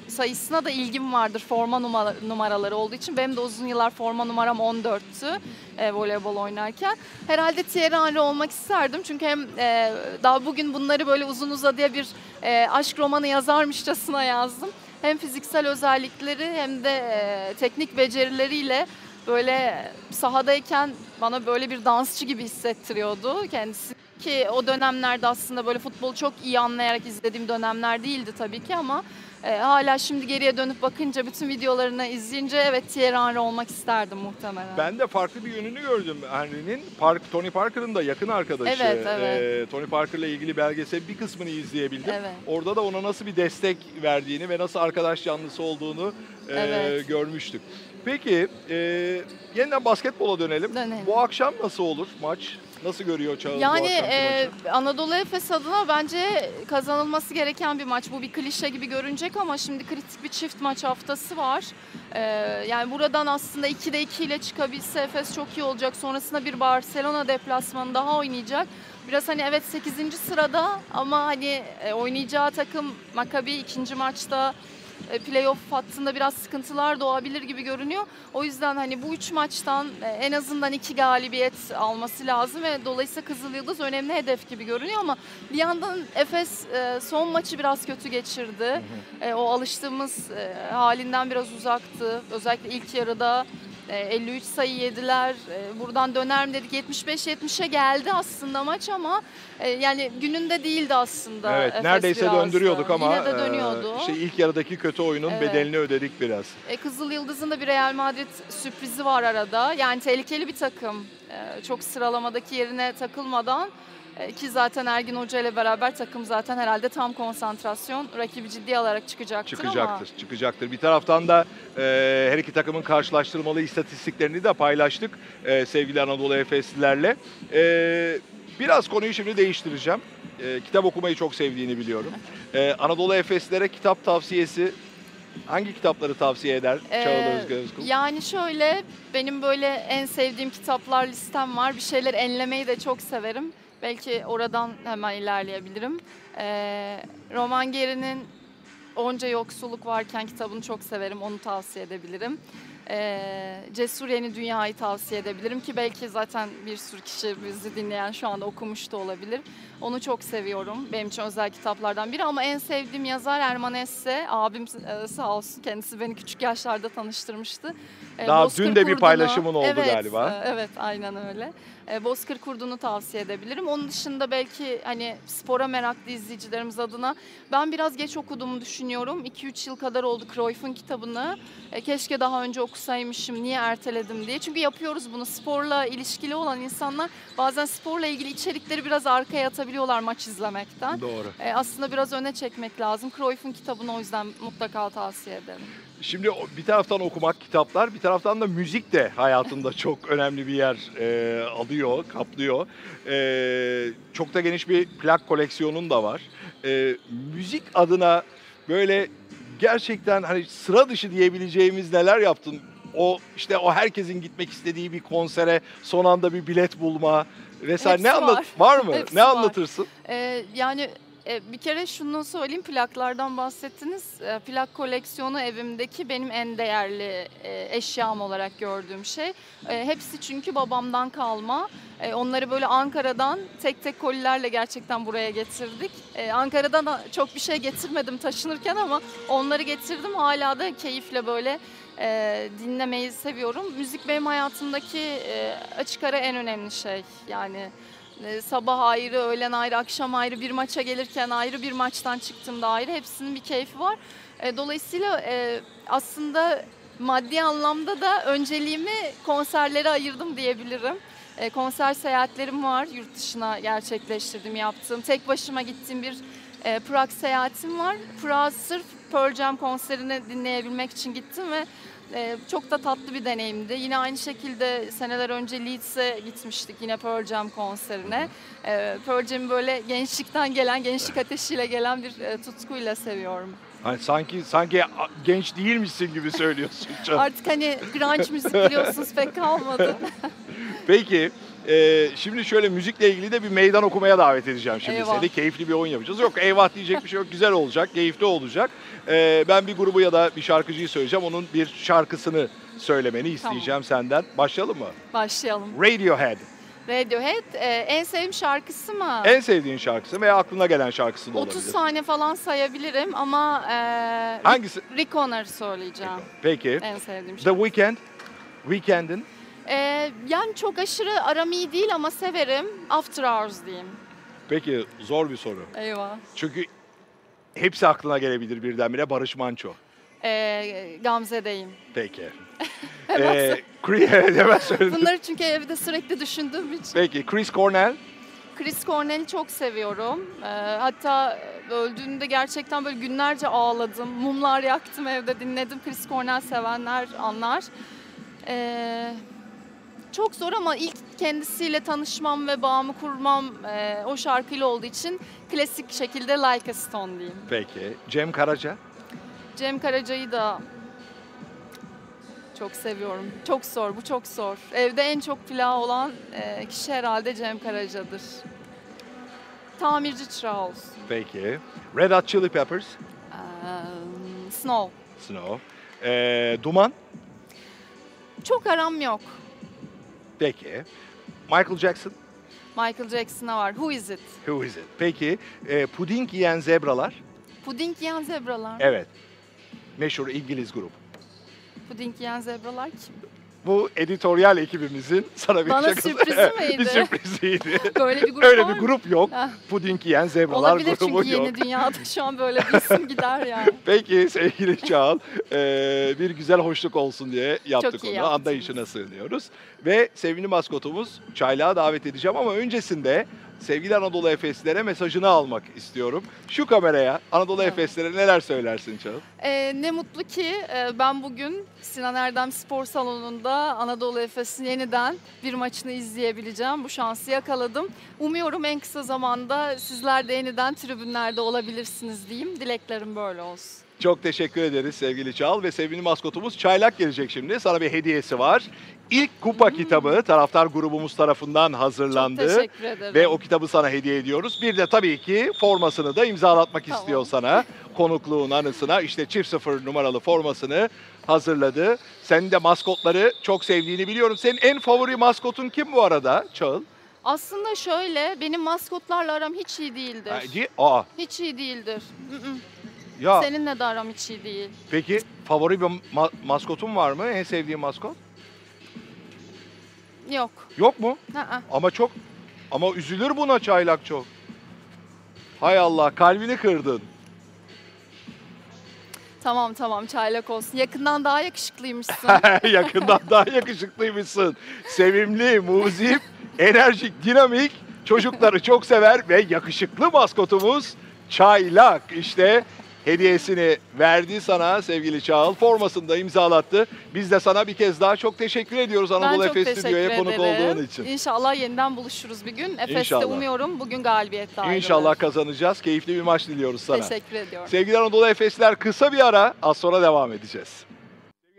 sayısına da ilgim vardır forma numara, numaraları olduğu için. Benim de uzun yıllar forma numaram 14'tü e, voleybol oynarken. Herhalde Thierry Henry olmak isterdim çünkü hem e, daha bugün bunları böyle uzun uzadıya bir e, aşk romanı yazarmışçasına yazdım. Hem fiziksel özellikleri hem de e, teknik becerileriyle böyle sahadayken bana böyle bir dansçı gibi hissettiriyordu kendisi. Ki o dönemlerde aslında böyle futbolu çok iyi anlayarak izlediğim dönemler değildi tabii ki ama e, hala şimdi geriye dönüp bakınca bütün videolarını izleyince evet Thierry Henry olmak isterdim muhtemelen.
Ben de farklı bir yönünü gördüm Henry'nin. Park, Tony Parker'ın da yakın arkadaşı.
Evet, evet.
Ee, Tony Parker'la ilgili belgesel bir kısmını izleyebildim.
Evet.
Orada da ona nasıl bir destek verdiğini ve nasıl arkadaş canlısı olduğunu e,
Evet.
görmüştük. Peki e, yeniden basketbola dönelim.
Dönelim.
Bu akşam nasıl olur maç? Nasıl görüyor Çağıl bu
Yani
akşamki
e,
maçı?
Anadolu Efes adına bence kazanılması gereken bir maç. Bu bir klişe gibi görünecek ama şimdi kritik bir çift maç haftası var. E, yani buradan aslında 2'de 2 ile çıkabilse Efes çok iyi olacak. Sonrasında bir Barcelona deplasmanı daha oynayacak. Biraz hani evet 8. sırada ama hani e, oynayacağı takım Maccabi ikinci maçta playoff hattında biraz sıkıntılar doğabilir gibi görünüyor. O yüzden hani bu üç maçtan e, en azından iki galibiyet alması lazım ve dolayısıyla Kızıl Yıldız önemli hedef gibi görünüyor ama bir yandan Efes e, son maçı biraz kötü geçirdi. E, O alıştığımız e, halinden biraz uzaktı. Özellikle ilk yarıda e, 53 sayı yediler. E, Buradan döner mi dedik 75-70'e geldi aslında maç ama e, yani gününde değildi aslında.
Evet,
Efes
neredeyse
biraz da.
döndürüyorduk ama
Yine de
e,
dönüyordu.
işte ilk yarıdaki kötü oyunun
Evet.
bedelini ödedik biraz.
E, Kızıl Yıldız'ın da bir Real Madrid sürprizi var arada. Yani tehlikeli bir takım. E, çok sıralamadaki yerine takılmadan E, ki zaten Ergin Hoca ile beraber takım zaten herhalde tam konsantrasyon rakibi ciddiye alarak çıkacaktır, ama
Çıkacaktır, çıkacaktır. Bir taraftan da e, her iki takımın karşılaştırmalı istatistiklerini de paylaştık e, sevgili Anadolu Efeslilerle. E, biraz konuyu şimdi değiştireceğim. E, kitap okumayı çok sevdiğini biliyorum. E, Anadolu Efeslilere kitap tavsiyesi hangi kitapları tavsiye eder
Ee,
Çağıl Özgür Özkul?
Yani şöyle benim böyle en sevdiğim kitaplar listem var. Bir şeyler enlemeyi de çok severim. Belki oradan hemen ilerleyebilirim. Ee, Roman Geri'nin Onca Yoksulluk Varken kitabını çok severim. Onu tavsiye edebilirim. Ee, Cesur Yeni Dünya'yı tavsiye edebilirim ki belki zaten bir sürü kişi bizi dinleyen şu anda okumuş da olabilir. Onu çok seviyorum. Benim için özel kitaplardan biri ama en sevdiğim yazar Erman Esse. Abim e, sağ olsun kendisi beni küçük yaşlarda tanıştırmıştı. E,
Daha
Bozkır
dün de bir
Kurdu'nu-
paylaşımın oldu
evet,
galiba.
e, Evet aynen öyle. E, Bozkır Kurdu'nu tavsiye edebilirim. Onun dışında belki hani spora meraklı izleyicilerimiz adına ben biraz geç okuduğumu düşünüyorum. 2-3 yıl kadar oldu Cruyff'un kitabını. E, keşke daha önce okusaymışım, niye erteledim diye. Çünkü yapıyoruz bunu. Sporla ilişkili olan insanlar bazen sporla ilgili içerikleri biraz arkaya atabiliyorlar maç izlemekten.
Doğru.
E, aslında biraz öne çekmek lazım. Cruyff'un kitabını o yüzden mutlaka tavsiye ederim.
Şimdi bir taraftan okumak kitaplar, bir taraftan da müzik de hayatında çok önemli bir yer e, alıyor, kaplıyor. E, çok da geniş bir plak koleksiyonun da var. E, müzik adına böyle gerçekten hani sıra dışı diyebileceğimiz neler yaptın? O işte o herkesin gitmek istediği bir konsere son anda bir bilet bulma vesaire ne
Hepsi
anlat
var.
var mı?
Hepsi
ne
var.
anlatırsın?
Ee, yani e, bir kere şunu söyleyeyim plaklardan bahsettiniz. E, plak koleksiyonu evimdeki benim en değerli e, eşyam olarak gördüğüm şey. Hepsi çünkü babamdan kalma. Onları böyle Ankara'dan tek tek kolilerle gerçekten buraya getirdik. Ankara'dan da çok bir şey getirmedim taşınırken ama onları getirdim. Hala da keyifle böyle dinlemeyi seviyorum. Müzik benim hayatımdaki açık ara en önemli şey. Yani sabah ayrı, öğlen ayrı, akşam ayrı, bir maça gelirken ayrı, bir maçtan çıktığımda ayrı. Hepsinin bir keyfi var. E, dolayısıyla e, aslında maddi anlamda da önceliğimi konserlere ayırdım diyebilirim. E, konser seyahatlerim var yurt dışına gerçekleştirdim, yaptığım. Tek başıma gittiğim bir e, Prag seyahatim var. Prag sırf Pearl Jam konserini dinleyebilmek için gittim ve e, çok da tatlı bir deneyimdi. Yine aynı şekilde seneler önce Leeds'e gitmiştik yine Pearl Jam konserine. E, Pearl Jam'i böyle gençlikten gelen, gençlik ateşiyle gelen bir e, tutkuyla seviyorum.
Hani sanki sanki genç değilmişsin gibi söylüyorsun.
Artık hani grunge müzik biliyorsunuz pek kalmadı.
Peki e, şimdi şöyle müzikle ilgili de bir meydan okumaya davet edeceğim şimdi
Eyvah.
seni. Keyifli bir oyun yapacağız. Yok eyvah diyecek bir şey yok. Güzel olacak, keyifli olacak. E, ben bir grubu ya da bir şarkıcıyı söyleyeceğim. Onun bir şarkısını söylemeni isteyeceğim senden. Başlayalım mı?
Başlayalım.
Radiohead.
Radiohead e, en sevdiğim şarkısı mı?
En sevdiğin şarkısı veya aklına gelen şarkısı da
30
olabilir.
saniye falan sayabilirim ama e,
Hangisi?
Rick Honor söyleyeceğim.
Peki.
En sevdiğim
The
şarkı.
Weeknd. Weekend'in.
E, yani çok aşırı aram iyi değil ama severim. After Hours diyeyim.
Peki zor bir soru.
Eyvah.
Çünkü hepsi aklına gelebilir birdenbire. Barış Manço.
E, Gamze'deyim.
Peki. ee, Chris, hemen söyledim.
Bunları çünkü evde sürekli düşündüğüm için.
Peki Chris Cornell.
Chris Cornell'i çok seviyorum. Ee, hatta öldüğünde gerçekten böyle günlerce ağladım. Mumlar yaktım evde dinledim. Chris Cornell sevenler anlar. Ee, çok zor ama ilk kendisiyle tanışmam ve bağımı kurmam e, o şarkıyla olduğu için klasik şekilde Like a Stone diyeyim.
Peki. Cem Karaca.
Cem Karaca'yı da çok seviyorum. Çok zor, bu çok zor. Evde en çok plağı olan e, kişi herhalde Cem Karaca'dır. Tamirci çırağı olsun.
Peki. Red Hot Chili Peppers.
Ee, Snow.
Snow. Ee, Duman.
Çok aram yok.
Peki. Michael Jackson.
Michael Jackson'a var. Who is it?
Who is it? Peki. Ee, puding yiyen zebralar.
Puding yiyen zebralar.
Evet. Meşhur İngiliz grup.
Puding yiyen zebralar kim?
Bu editoryal ekibimizin sana bir
Bana
şakası.
sürprizi miydi?
bir sürpriziydi.
Böyle bir grup
Öyle bir grup yok.
Heh.
Puding yiyen zebralar
Olabilir
grubu
çünkü
yok.
yeni dünyada şu an böyle bir isim gider yani.
Peki sevgili Çağal, eee, bir güzel hoşluk olsun diye yaptık
Çok iyi
onu.
yaptınız.
Anlayışına sığınıyoruz. Ve sevgili maskotumuz Çaylağa davet edeceğim ama öncesinde sevgili Anadolu Efeslilere mesajını almak istiyorum. Şu kameraya Anadolu
Tamam.
Efeslilere neler söylersin Çağıl?
Ee, ne mutlu ki e, ben bugün Sinan Erdem Spor Salonu'nda Anadolu Efes'in yeniden bir maçını izleyebileceğim. Bu şansı yakaladım. Umuyorum en kısa zamanda sizler de yeniden tribünlerde olabilirsiniz diyeyim. Dileklerim böyle olsun.
Çok teşekkür ederiz sevgili Çağıl ve sevgili maskotumuz Çaylak gelecek şimdi. Sana bir hediyesi var. İlk kupa kitabı taraftar grubumuz tarafından hazırlandı.
Hmm. Çok teşekkür ederim.
Ve o kitabı sana hediye ediyoruz. Bir de tabii ki formasını da imzalatmak
Tamam.
istiyor sana. Konukluğun anısına işte çift sıfır numaralı formasını hazırladı. Senin de maskotları çok sevdiğini biliyorum. Senin en favori maskotun kim bu arada Çağıl?
Aslında şöyle benim maskotlarla aram hiç iyi değildir.
Ha, di- Aa
Hiç iyi değildir. Mm-mm.
ya
Seninle de aram hiç iyi değil.
peki favori bir ma- maskotun var mı? En sevdiğin maskot?
Yok.
Yok mu?
Aa.
Ama çok ama üzülür buna Çaylak çok. Hay Allah kalbini kırdın.
Tamam tamam çaylak olsun. Yakından daha yakışıklıymışsın.
Yakından daha yakışıklıymışsın. Sevimli, muzip, enerjik, dinamik, çocukları çok sever ve yakışıklı maskotumuz Çaylak. İşte hediyesini verdi sana sevgili Çağıl. Formasını da imzalattı. Biz de sana bir kez daha çok teşekkür ediyoruz
ben
Anadolu
çok
Efes Stüdyo'ya konuk olduğun için.
İnşallah yeniden buluşuruz bir gün. Efes'te
İnşallah.
umuyorum bugün galibiyetle ayrılır.
İnşallah kazanacağız. Keyifli bir maç diliyoruz sana.
Teşekkür ediyorum.
Sevgili Anadolu Efesler kısa bir ara az sonra devam edeceğiz.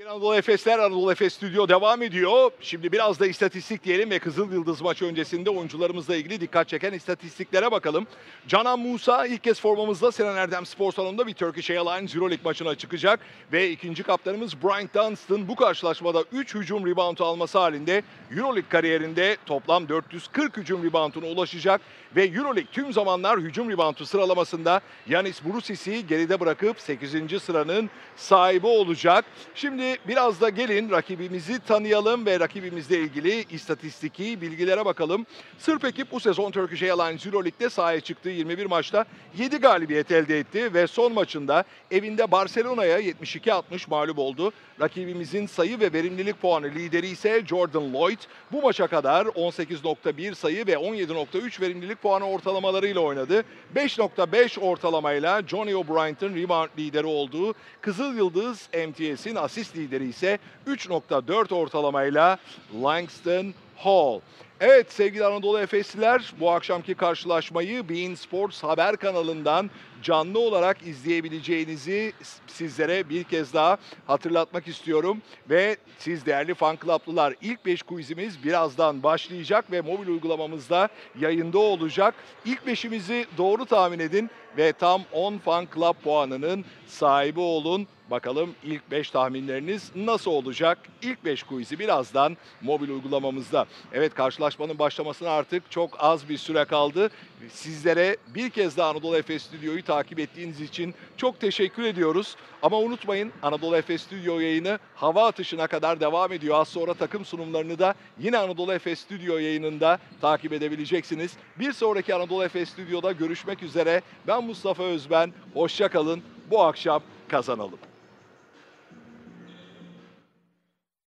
Anadolu Efesler, Anadolu Efes Stüdyo devam ediyor. Şimdi biraz da istatistik diyelim ve Kızıl Yıldız maçı öncesinde oyuncularımızla ilgili dikkat çeken istatistiklere bakalım. Canan Musa ilk kez formamızda Sinan Erdem Spor Salonu'nda bir Turkish Airlines Euroleague maçına çıkacak. Ve ikinci kaptanımız Brian Dunstan bu karşılaşmada 3 hücum reboundu alması halinde Euroleague kariyerinde toplam 440 hücum rebounduna ulaşacak. Ve Euroleague tüm zamanlar hücum reboundu sıralamasında Yanis Brusis'i geride bırakıp 8. sıranın sahibi olacak. Şimdi biraz da gelin rakibimizi tanıyalım ve rakibimizle ilgili istatistiki bilgilere bakalım. Sırp ekip bu sezon Turkish Airlines Euroleague'de sahaya çıktığı 21 maçta 7 galibiyet elde etti ve son maçında evinde Barcelona'ya 72-60 mağlup oldu. Rakibimizin sayı ve verimlilik puanı lideri ise Jordan Lloyd. Bu maça kadar 18.1 sayı ve 17.3 verimlilik puanı ortalamalarıyla oynadı. 5.5 ortalamayla Johnny O'Brien'in rebound lideri olduğu Kızıl Yıldız MTS'in asist lideri ise 3.4 ortalamayla Langston Hall. Evet sevgili Anadolu Efesliler bu akşamki karşılaşmayı Bein Sports haber kanalından canlı olarak izleyebileceğinizi sizlere bir kez daha hatırlatmak istiyorum. Ve siz değerli fan club'lılar ilk 5 quizimiz birazdan başlayacak ve mobil uygulamamızda yayında olacak. İlk 5'imizi doğru tahmin edin ve tam 10 fan club puanının sahibi olun. Bakalım ilk 5 tahminleriniz nasıl olacak? İlk 5 quiz'i birazdan mobil uygulamamızda. Evet karşılaşmanın başlamasına artık çok az bir süre kaldı. Sizlere bir kez daha Anadolu Efes Stüdyo'yu takip ettiğiniz için çok teşekkür ediyoruz. Ama unutmayın Anadolu Efes Stüdyo yayını hava atışına kadar devam ediyor. Az sonra takım sunumlarını da yine Anadolu Efes Stüdyo yayınında takip edebileceksiniz. Bir sonraki Anadolu Efes Stüdyo'da görüşmek üzere. Ben Mustafa Özben. Hoşça kalın. Bu akşam kazanalım.